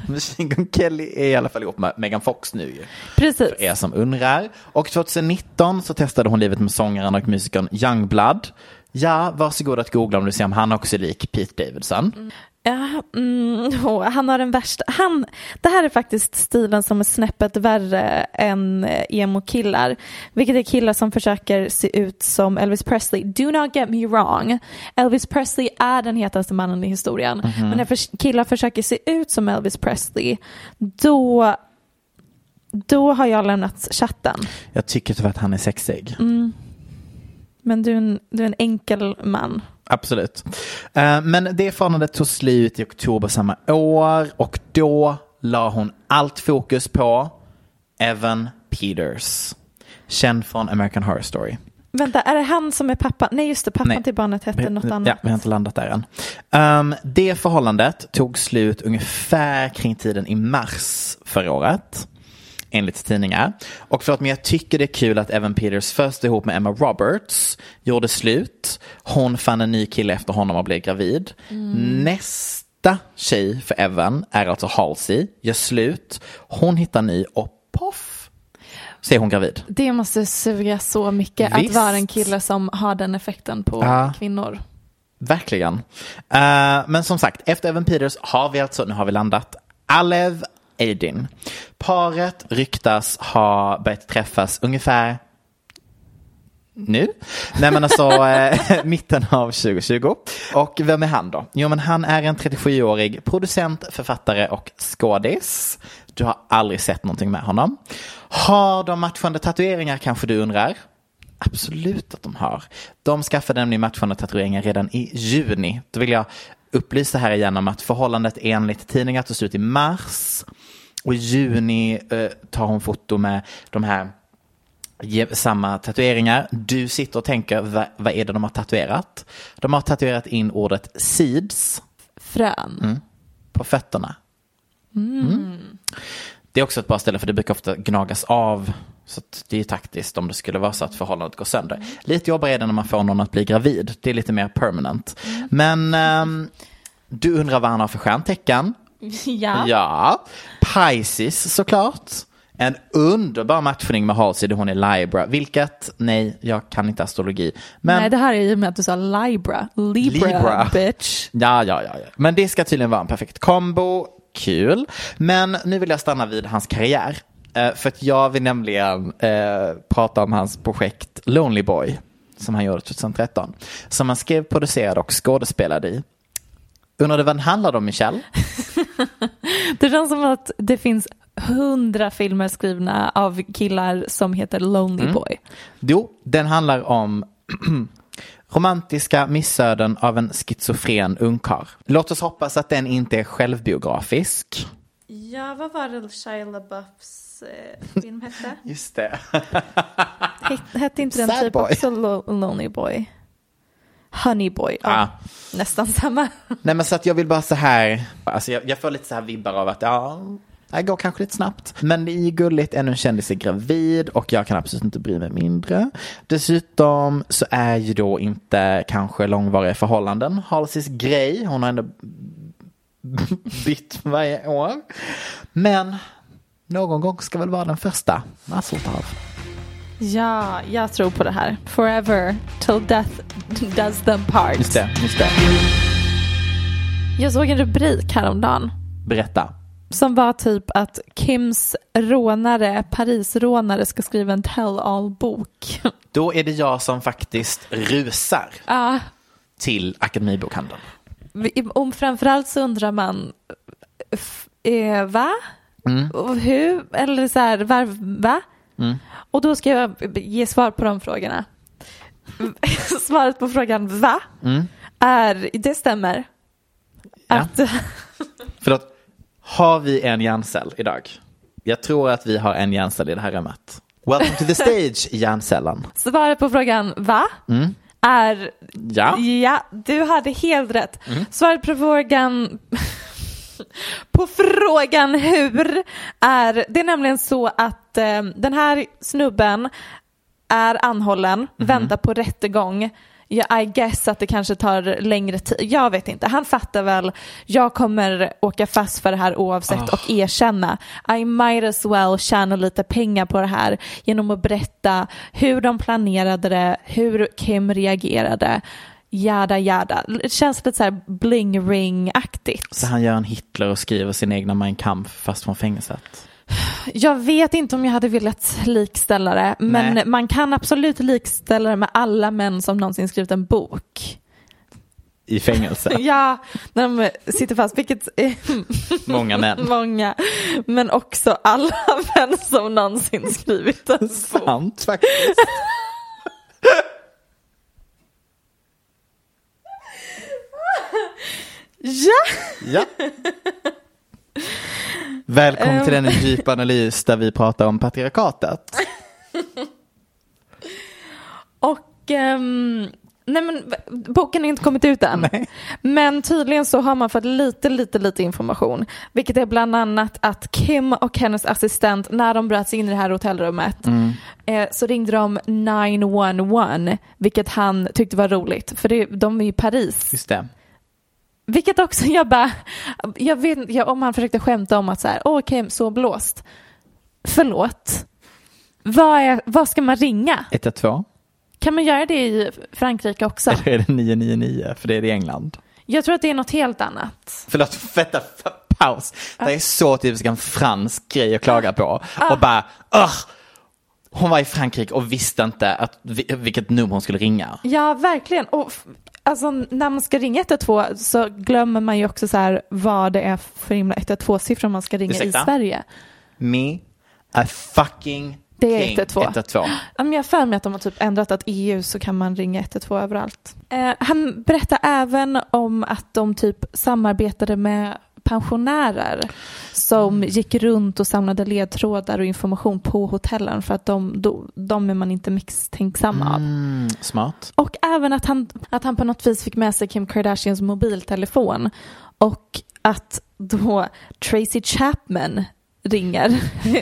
Speaker 2: <laughs> Machine Gun Kelly är i alla fall ihop med Megan Fox nu ju.
Speaker 3: Precis.
Speaker 2: För er som undrar. Och 2019 så testade hon livet med sångaren och musikern Youngblood. Ja, varsågod att googla om du ser om han också är lik Pete Davidson.
Speaker 3: Ja, mm, <laughs> han har den värsta. Han, det här är faktiskt stilen som är snäppet värre än eh, emo-killar. Vilket är killar som försöker se ut som Elvis Presley. Do not get me wrong. Elvis Presley är den hetaste mannen i historien.
Speaker 2: Mhm.
Speaker 3: Men när killar försöker se ut som Elvis Presley, då, då har jag lämnat chatten.
Speaker 2: Jag tycker tyvärr att han är sexig.
Speaker 3: Mm. Men du är, en, du är en enkel man.
Speaker 2: Absolut. Eh, Men det förhållandet tog slut i oktober samma år och då la hon allt fokus på Evan Peters. Känd från American Horror Story.
Speaker 3: Vänta, är det han som är pappa? Nej just det, pappan
Speaker 2: Nej.
Speaker 3: till barnet hette något annat.
Speaker 2: Ja, vi har inte landat där än. Um, det förhållandet tog slut ungefär kring tiden i mars förra året. Enligt tidningar. Och för att men jag tycker det är kul att Evan Peters först ihop med Emma Roberts gjorde slut. Hon fann en ny kille efter honom och blev gravid. Nästa tjej för Evan är alltså Halsey. Gör slut. Hon hittar ny och poff så är hon gravid.
Speaker 3: Det måste suga så mycket
Speaker 2: Visst.
Speaker 3: att vara en kille som har den effekten på
Speaker 2: Ja.
Speaker 3: kvinnor.
Speaker 2: Verkligen. Eh, men som sagt, efter Evan Peters har vi alltså, nu har vi landat, Alev Aydin. Paret ryktas ha börjat träffas ungefär nu? Nej men alltså <laughs> eh, mitten av 2020. Och vem är han då? Jo men han är en 37-årig producent, författare och skådis. Du har aldrig sett någonting med honom. Har de matchande tatueringar kanske du undrar? Absolut att de har. De skaffade nämligen matchande tatueringar redan i juni. Då vill jag upplysa här igen om att förhållandet enligt tidningar tog slut i mars. Och i juni eh, tar hon foto med de här samma tatueringar. Du sitter och tänker, vad, vad är det de har tatuerat? De har tatuerat in ordet seeds
Speaker 3: Frön.
Speaker 2: Mm. på fötterna. Mm. Det är också ett bra ställe för det brukar ofta gnagas av. Så det är taktiskt om det skulle vara så att förhållandet går sönder. Lite jobbigare är det när man får någon att bli gravid. Det är lite mer permanent. Men ehm, du undrar vad han har för stjärntecken? <laughs>
Speaker 3: Ja.
Speaker 2: Ja, Pisces såklart. En underbar matchning med Halsey där hon är Libra. Vilket, nej, jag kan inte astrologi. Men
Speaker 3: Nej, det här är ju med att du sa Libra. Libra,
Speaker 2: Libra.
Speaker 3: bitch.
Speaker 2: Ja, ja, ja, ja. Men det ska tydligen vara en perfekt kombo. Kul. Men nu vill jag stanna vid hans karriär. Eh, för att jag vill nämligen eh, prata om hans projekt Lonely Boy. Som han gjorde 2013. Som han skrev, producerade och skådespelade i. Undrar du vad den handlade om, Michelle? <laughs>
Speaker 3: Det känns som att det finns hundra filmer skrivna av killar som heter Lonely
Speaker 2: Mm.
Speaker 3: Boy.
Speaker 2: Jo, den handlar om <clears throat> romantiska missöden av en schizofren ungkarl. Låt oss hoppas att den inte är självbiografisk.
Speaker 3: Ja, vad var det Shia LaBeoufs eh, film hette? <laughs>
Speaker 2: Just det.
Speaker 3: Het- Hette inte den
Speaker 2: Sad
Speaker 3: typ
Speaker 2: Boy.
Speaker 3: också Lo- Lonely Boy? Honeyboy. Ja,
Speaker 2: Ah.
Speaker 3: Nästan samma.
Speaker 2: Nej men så att jag vill bara så här, alltså jag, jag får lite så här vibbar av att ja, det går kanske lite snabbt. Men det är ju gulligt, ännu en kändis är gravid och jag kan absolut inte bry mig mindre. Dessutom så är ju då inte kanske långvariga förhållanden Halseys grej. Hon har ändå <laughs> bytt varje år. Men någon gång ska väl vara den första.
Speaker 3: Ja, jag tror på det här. Forever till death does them part.
Speaker 2: Just det, just det.
Speaker 3: Jag såg en rubrik häromdagen
Speaker 2: Berätta.
Speaker 3: Som var typ att Kims rånare, Parisrånare, ska skriva en tell-all-bok. <laughs>
Speaker 2: Då är det jag som faktiskt rusar
Speaker 3: Ja,
Speaker 2: till Akademibokhandeln.
Speaker 3: om framförallt så undrar man, eh, va? Och hur? Eller så här, var, va? Och då ska jag ge svar på de frågorna. <laughs> Svaret på frågan va? Är, det stämmer.
Speaker 2: Ja.
Speaker 3: Att, <laughs>
Speaker 2: Förlåt, har vi en hjärncell idag? Jag tror att vi har en hjärncell i det här rummet. Welcome to the stage, <laughs> hjärncellen.
Speaker 3: svaret på frågan va? Är
Speaker 2: Ja.
Speaker 3: Ja, du hade helt rätt. Svaret på frågan <laughs> på frågan hur är det är nämligen så att eh, den här snubben är anhållen, väntar på rättegång. Ja, I guess att det kanske tar längre tid. Jag vet inte. Han fattar väl, jag kommer åka fast för det här oavsett och erkänna. I might as well tjäna lite pengar på det här genom att berätta hur de planerade det, hur Kim reagerade. Jada jada. Det känns lite så här bling ring-aktigt.
Speaker 2: Så han gör en Hitler och skriver sin egna Mein Kampf fast från fängelset.
Speaker 3: Jag vet inte om jag hade velat likställa det, men
Speaker 2: Nej.
Speaker 3: man kan absolut likställa det med alla män som någonsin skrivit en bok.
Speaker 2: I fängelse. <laughs>
Speaker 3: Ja, när de sitter fast, vilket <laughs>
Speaker 2: Många män.
Speaker 3: många, men också alla <laughs> män som någonsin skrivit en bok.
Speaker 2: Sant faktiskt.
Speaker 3: Ja!
Speaker 2: Ja. Välkommen till den djupa analys där vi pratar om patriarkatet. <laughs>
Speaker 3: Och ehm, nej men boken har inte kommit ut än. Men tydligen så har man fått lite, lite, lite information. Vilket är bland annat att Kim och hennes assistent, när de bröt sig in i det här hotellrummet, eh, så ringde de 911, vilket han tyckte var roligt. För det, de är i Paris.
Speaker 2: Just det.
Speaker 3: Vilket också, <laughs> jag bara, jag vet inte om han försökte skämta om att så här, åh Kim, så blåst. Förlåt. Vad, är, vad ska man ringa?
Speaker 2: 112.
Speaker 3: Kan man göra det i Frankrike också?
Speaker 2: Eller <laughs> är det 999? För det är det i England.
Speaker 3: Jag tror att det är något helt annat.
Speaker 2: Förlåt, <laughs> vänta, f- paus. Det är så typiskt en fransk grej att klaga på. Och bara, Ugh! Hon var i Frankrike och visste inte att, vi- vilket nummer hon skulle ringa.
Speaker 3: Ja, verkligen. Och alltså, när man ska ringa 112 så glömmer man ju också så här vad det är för himla 112-siffror man ska ringa
Speaker 2: Ursäkta?
Speaker 3: i Sverige.
Speaker 2: Me, a fucking
Speaker 3: Det är
Speaker 2: king.
Speaker 3: 112.
Speaker 2: 112.
Speaker 3: Ja, men Jag har för mig att de har typ ändrat att EU så kan man ringa 112 överallt. Eh, han berättar även om att de typ samarbetade med pensionärer som gick runt och samlade ledtrådar och information på hotellen för att de, de, de är man inte misstänksamma av.
Speaker 2: Mm, smart.
Speaker 3: Och även att han, att han på något vis fick med sig Kim Kardashians mobiltelefon och att då Tracy Chapman ringer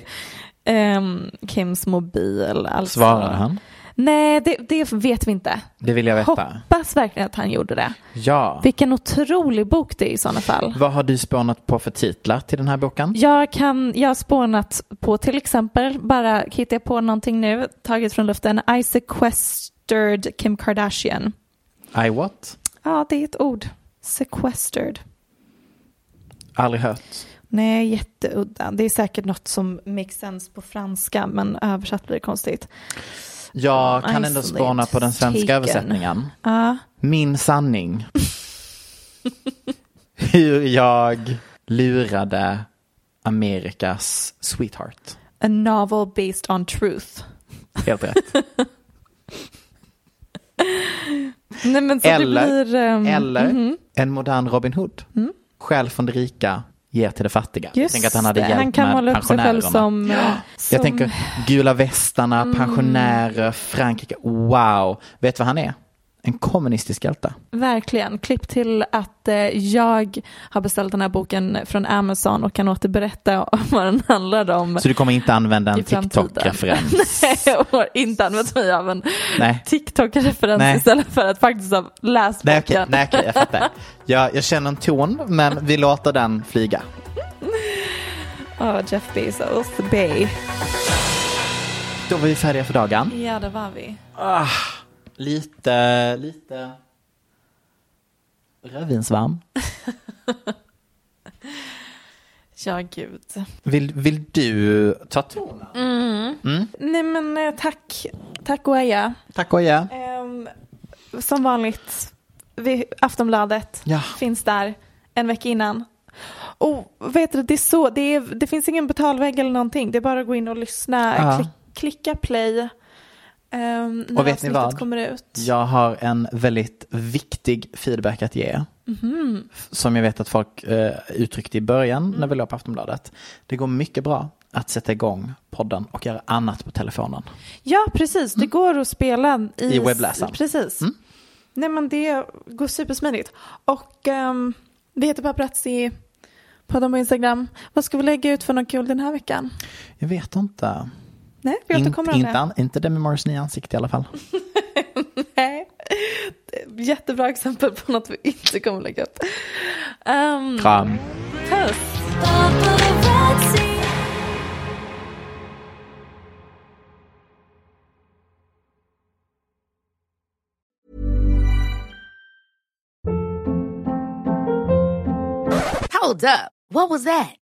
Speaker 3: <laughs> ehm, Kims mobil. Alltså.
Speaker 2: Svarade han?
Speaker 3: Nej, det, det vet vi inte.
Speaker 2: Det vill jag veta.
Speaker 3: Hoppas verkligen att han gjorde det.
Speaker 2: Ja.
Speaker 3: Vilken otrolig bok det är i sådana fall.
Speaker 2: Vad har du spånat på för titlar till den här boken?
Speaker 3: Jag, kan, jag har spånat på till exempel, bara hittar jag på någonting nu, taget från luften, I sequestered Kim Kardashian.
Speaker 2: I what?
Speaker 3: Ja, det är ett ord. Sequestered.
Speaker 2: Aldrig hört.
Speaker 3: Nej, jätteudda. Det är säkert något som makes sense på franska, men översatt blir det konstigt.
Speaker 2: Jag kan ändå spåna på den svenska
Speaker 3: taken.
Speaker 2: översättningen.
Speaker 3: Ja,
Speaker 2: Min sanning. Hur jag lurade Amerikas sweetheart.
Speaker 3: a novel based on truth.
Speaker 2: Helt rätt.
Speaker 3: Nej,
Speaker 2: Eller-
Speaker 3: blir... ehm,
Speaker 2: Eller
Speaker 3: mhm.
Speaker 2: en modern Robin Hood. Stjäl från det rika, ger till det fattiga. jag
Speaker 3: Just
Speaker 2: tänker att han hade hjälpt
Speaker 3: han kan
Speaker 2: med
Speaker 3: själv
Speaker 2: pensionärerna.
Speaker 3: som... eh, som
Speaker 2: Jag tänker gula västarna, pensionärer, Frankrike. Wow. Vet du vad han är? En kommunistisk hjälte.
Speaker 3: Verkligen. Klipp till att eh, jag har beställt den här boken från Amazon och kan återberätta om vad den handlar om.
Speaker 2: Så du kommer inte använda en. TikTok-referens? <laughs>
Speaker 3: Nej, jag har inte använt mig av en
Speaker 2: Nej.
Speaker 3: TikTok-referens
Speaker 2: Nej.
Speaker 3: istället för att faktiskt ha läst
Speaker 2: Nej,
Speaker 3: boken.
Speaker 2: okej, nej, okej, jag fattar. <laughs> Jag, jag känner en ton, men vi låter den flyga.
Speaker 3: Åh, Jeff Bezos, Bay.
Speaker 2: Då var vi färdiga för dagen.
Speaker 3: Ja, det var vi.
Speaker 2: Ah, lite, lite rödvinsvarm. <laughs>
Speaker 3: Ja, gud.
Speaker 2: Vill, vill du ta tonen?
Speaker 3: Mm. Nej, men eh, tack. Tack och eja.
Speaker 2: Tack och ja.
Speaker 3: Ehm, som vanligt, vi, Aftonbladet
Speaker 2: Ja.
Speaker 3: finns där en vecka innan. Och vet du, det, är så, det, är, det finns ingen betalvägg eller någonting. Det är bara att gå in och lyssna,
Speaker 2: Ja.
Speaker 3: klick, klicka play um, när
Speaker 2: Och vet ni vad?
Speaker 3: kommer ut.
Speaker 2: Jag har en väldigt viktig feedback att ge.
Speaker 3: Mhm.
Speaker 2: Som jag vet att folk eh, uttryckte i början när vi låg på Aftonbladet. Det går mycket bra att sätta igång podden och göra annat på telefonen.
Speaker 3: Ja, precis. Det går att spela i,
Speaker 2: Mm. I webbläsaren.
Speaker 3: Precis.
Speaker 2: Mm.
Speaker 3: Nej, men det går supersmidigt. Och um, vi heter Paparazzi podden på Instagram. Vad ska vi lägga ut för något kul den här veckan?
Speaker 2: Jag vet inte.
Speaker 3: Nej, vi återkommer om
Speaker 2: inte,
Speaker 3: det.
Speaker 2: an, inte Demi Morrison i ansikte i alla fall. <laughs>
Speaker 3: Nej. Jättebra exempel på något vi inte kommer lägga upp. Um,
Speaker 2: Kram.
Speaker 3: Puss.
Speaker 6: Hold up. What was that?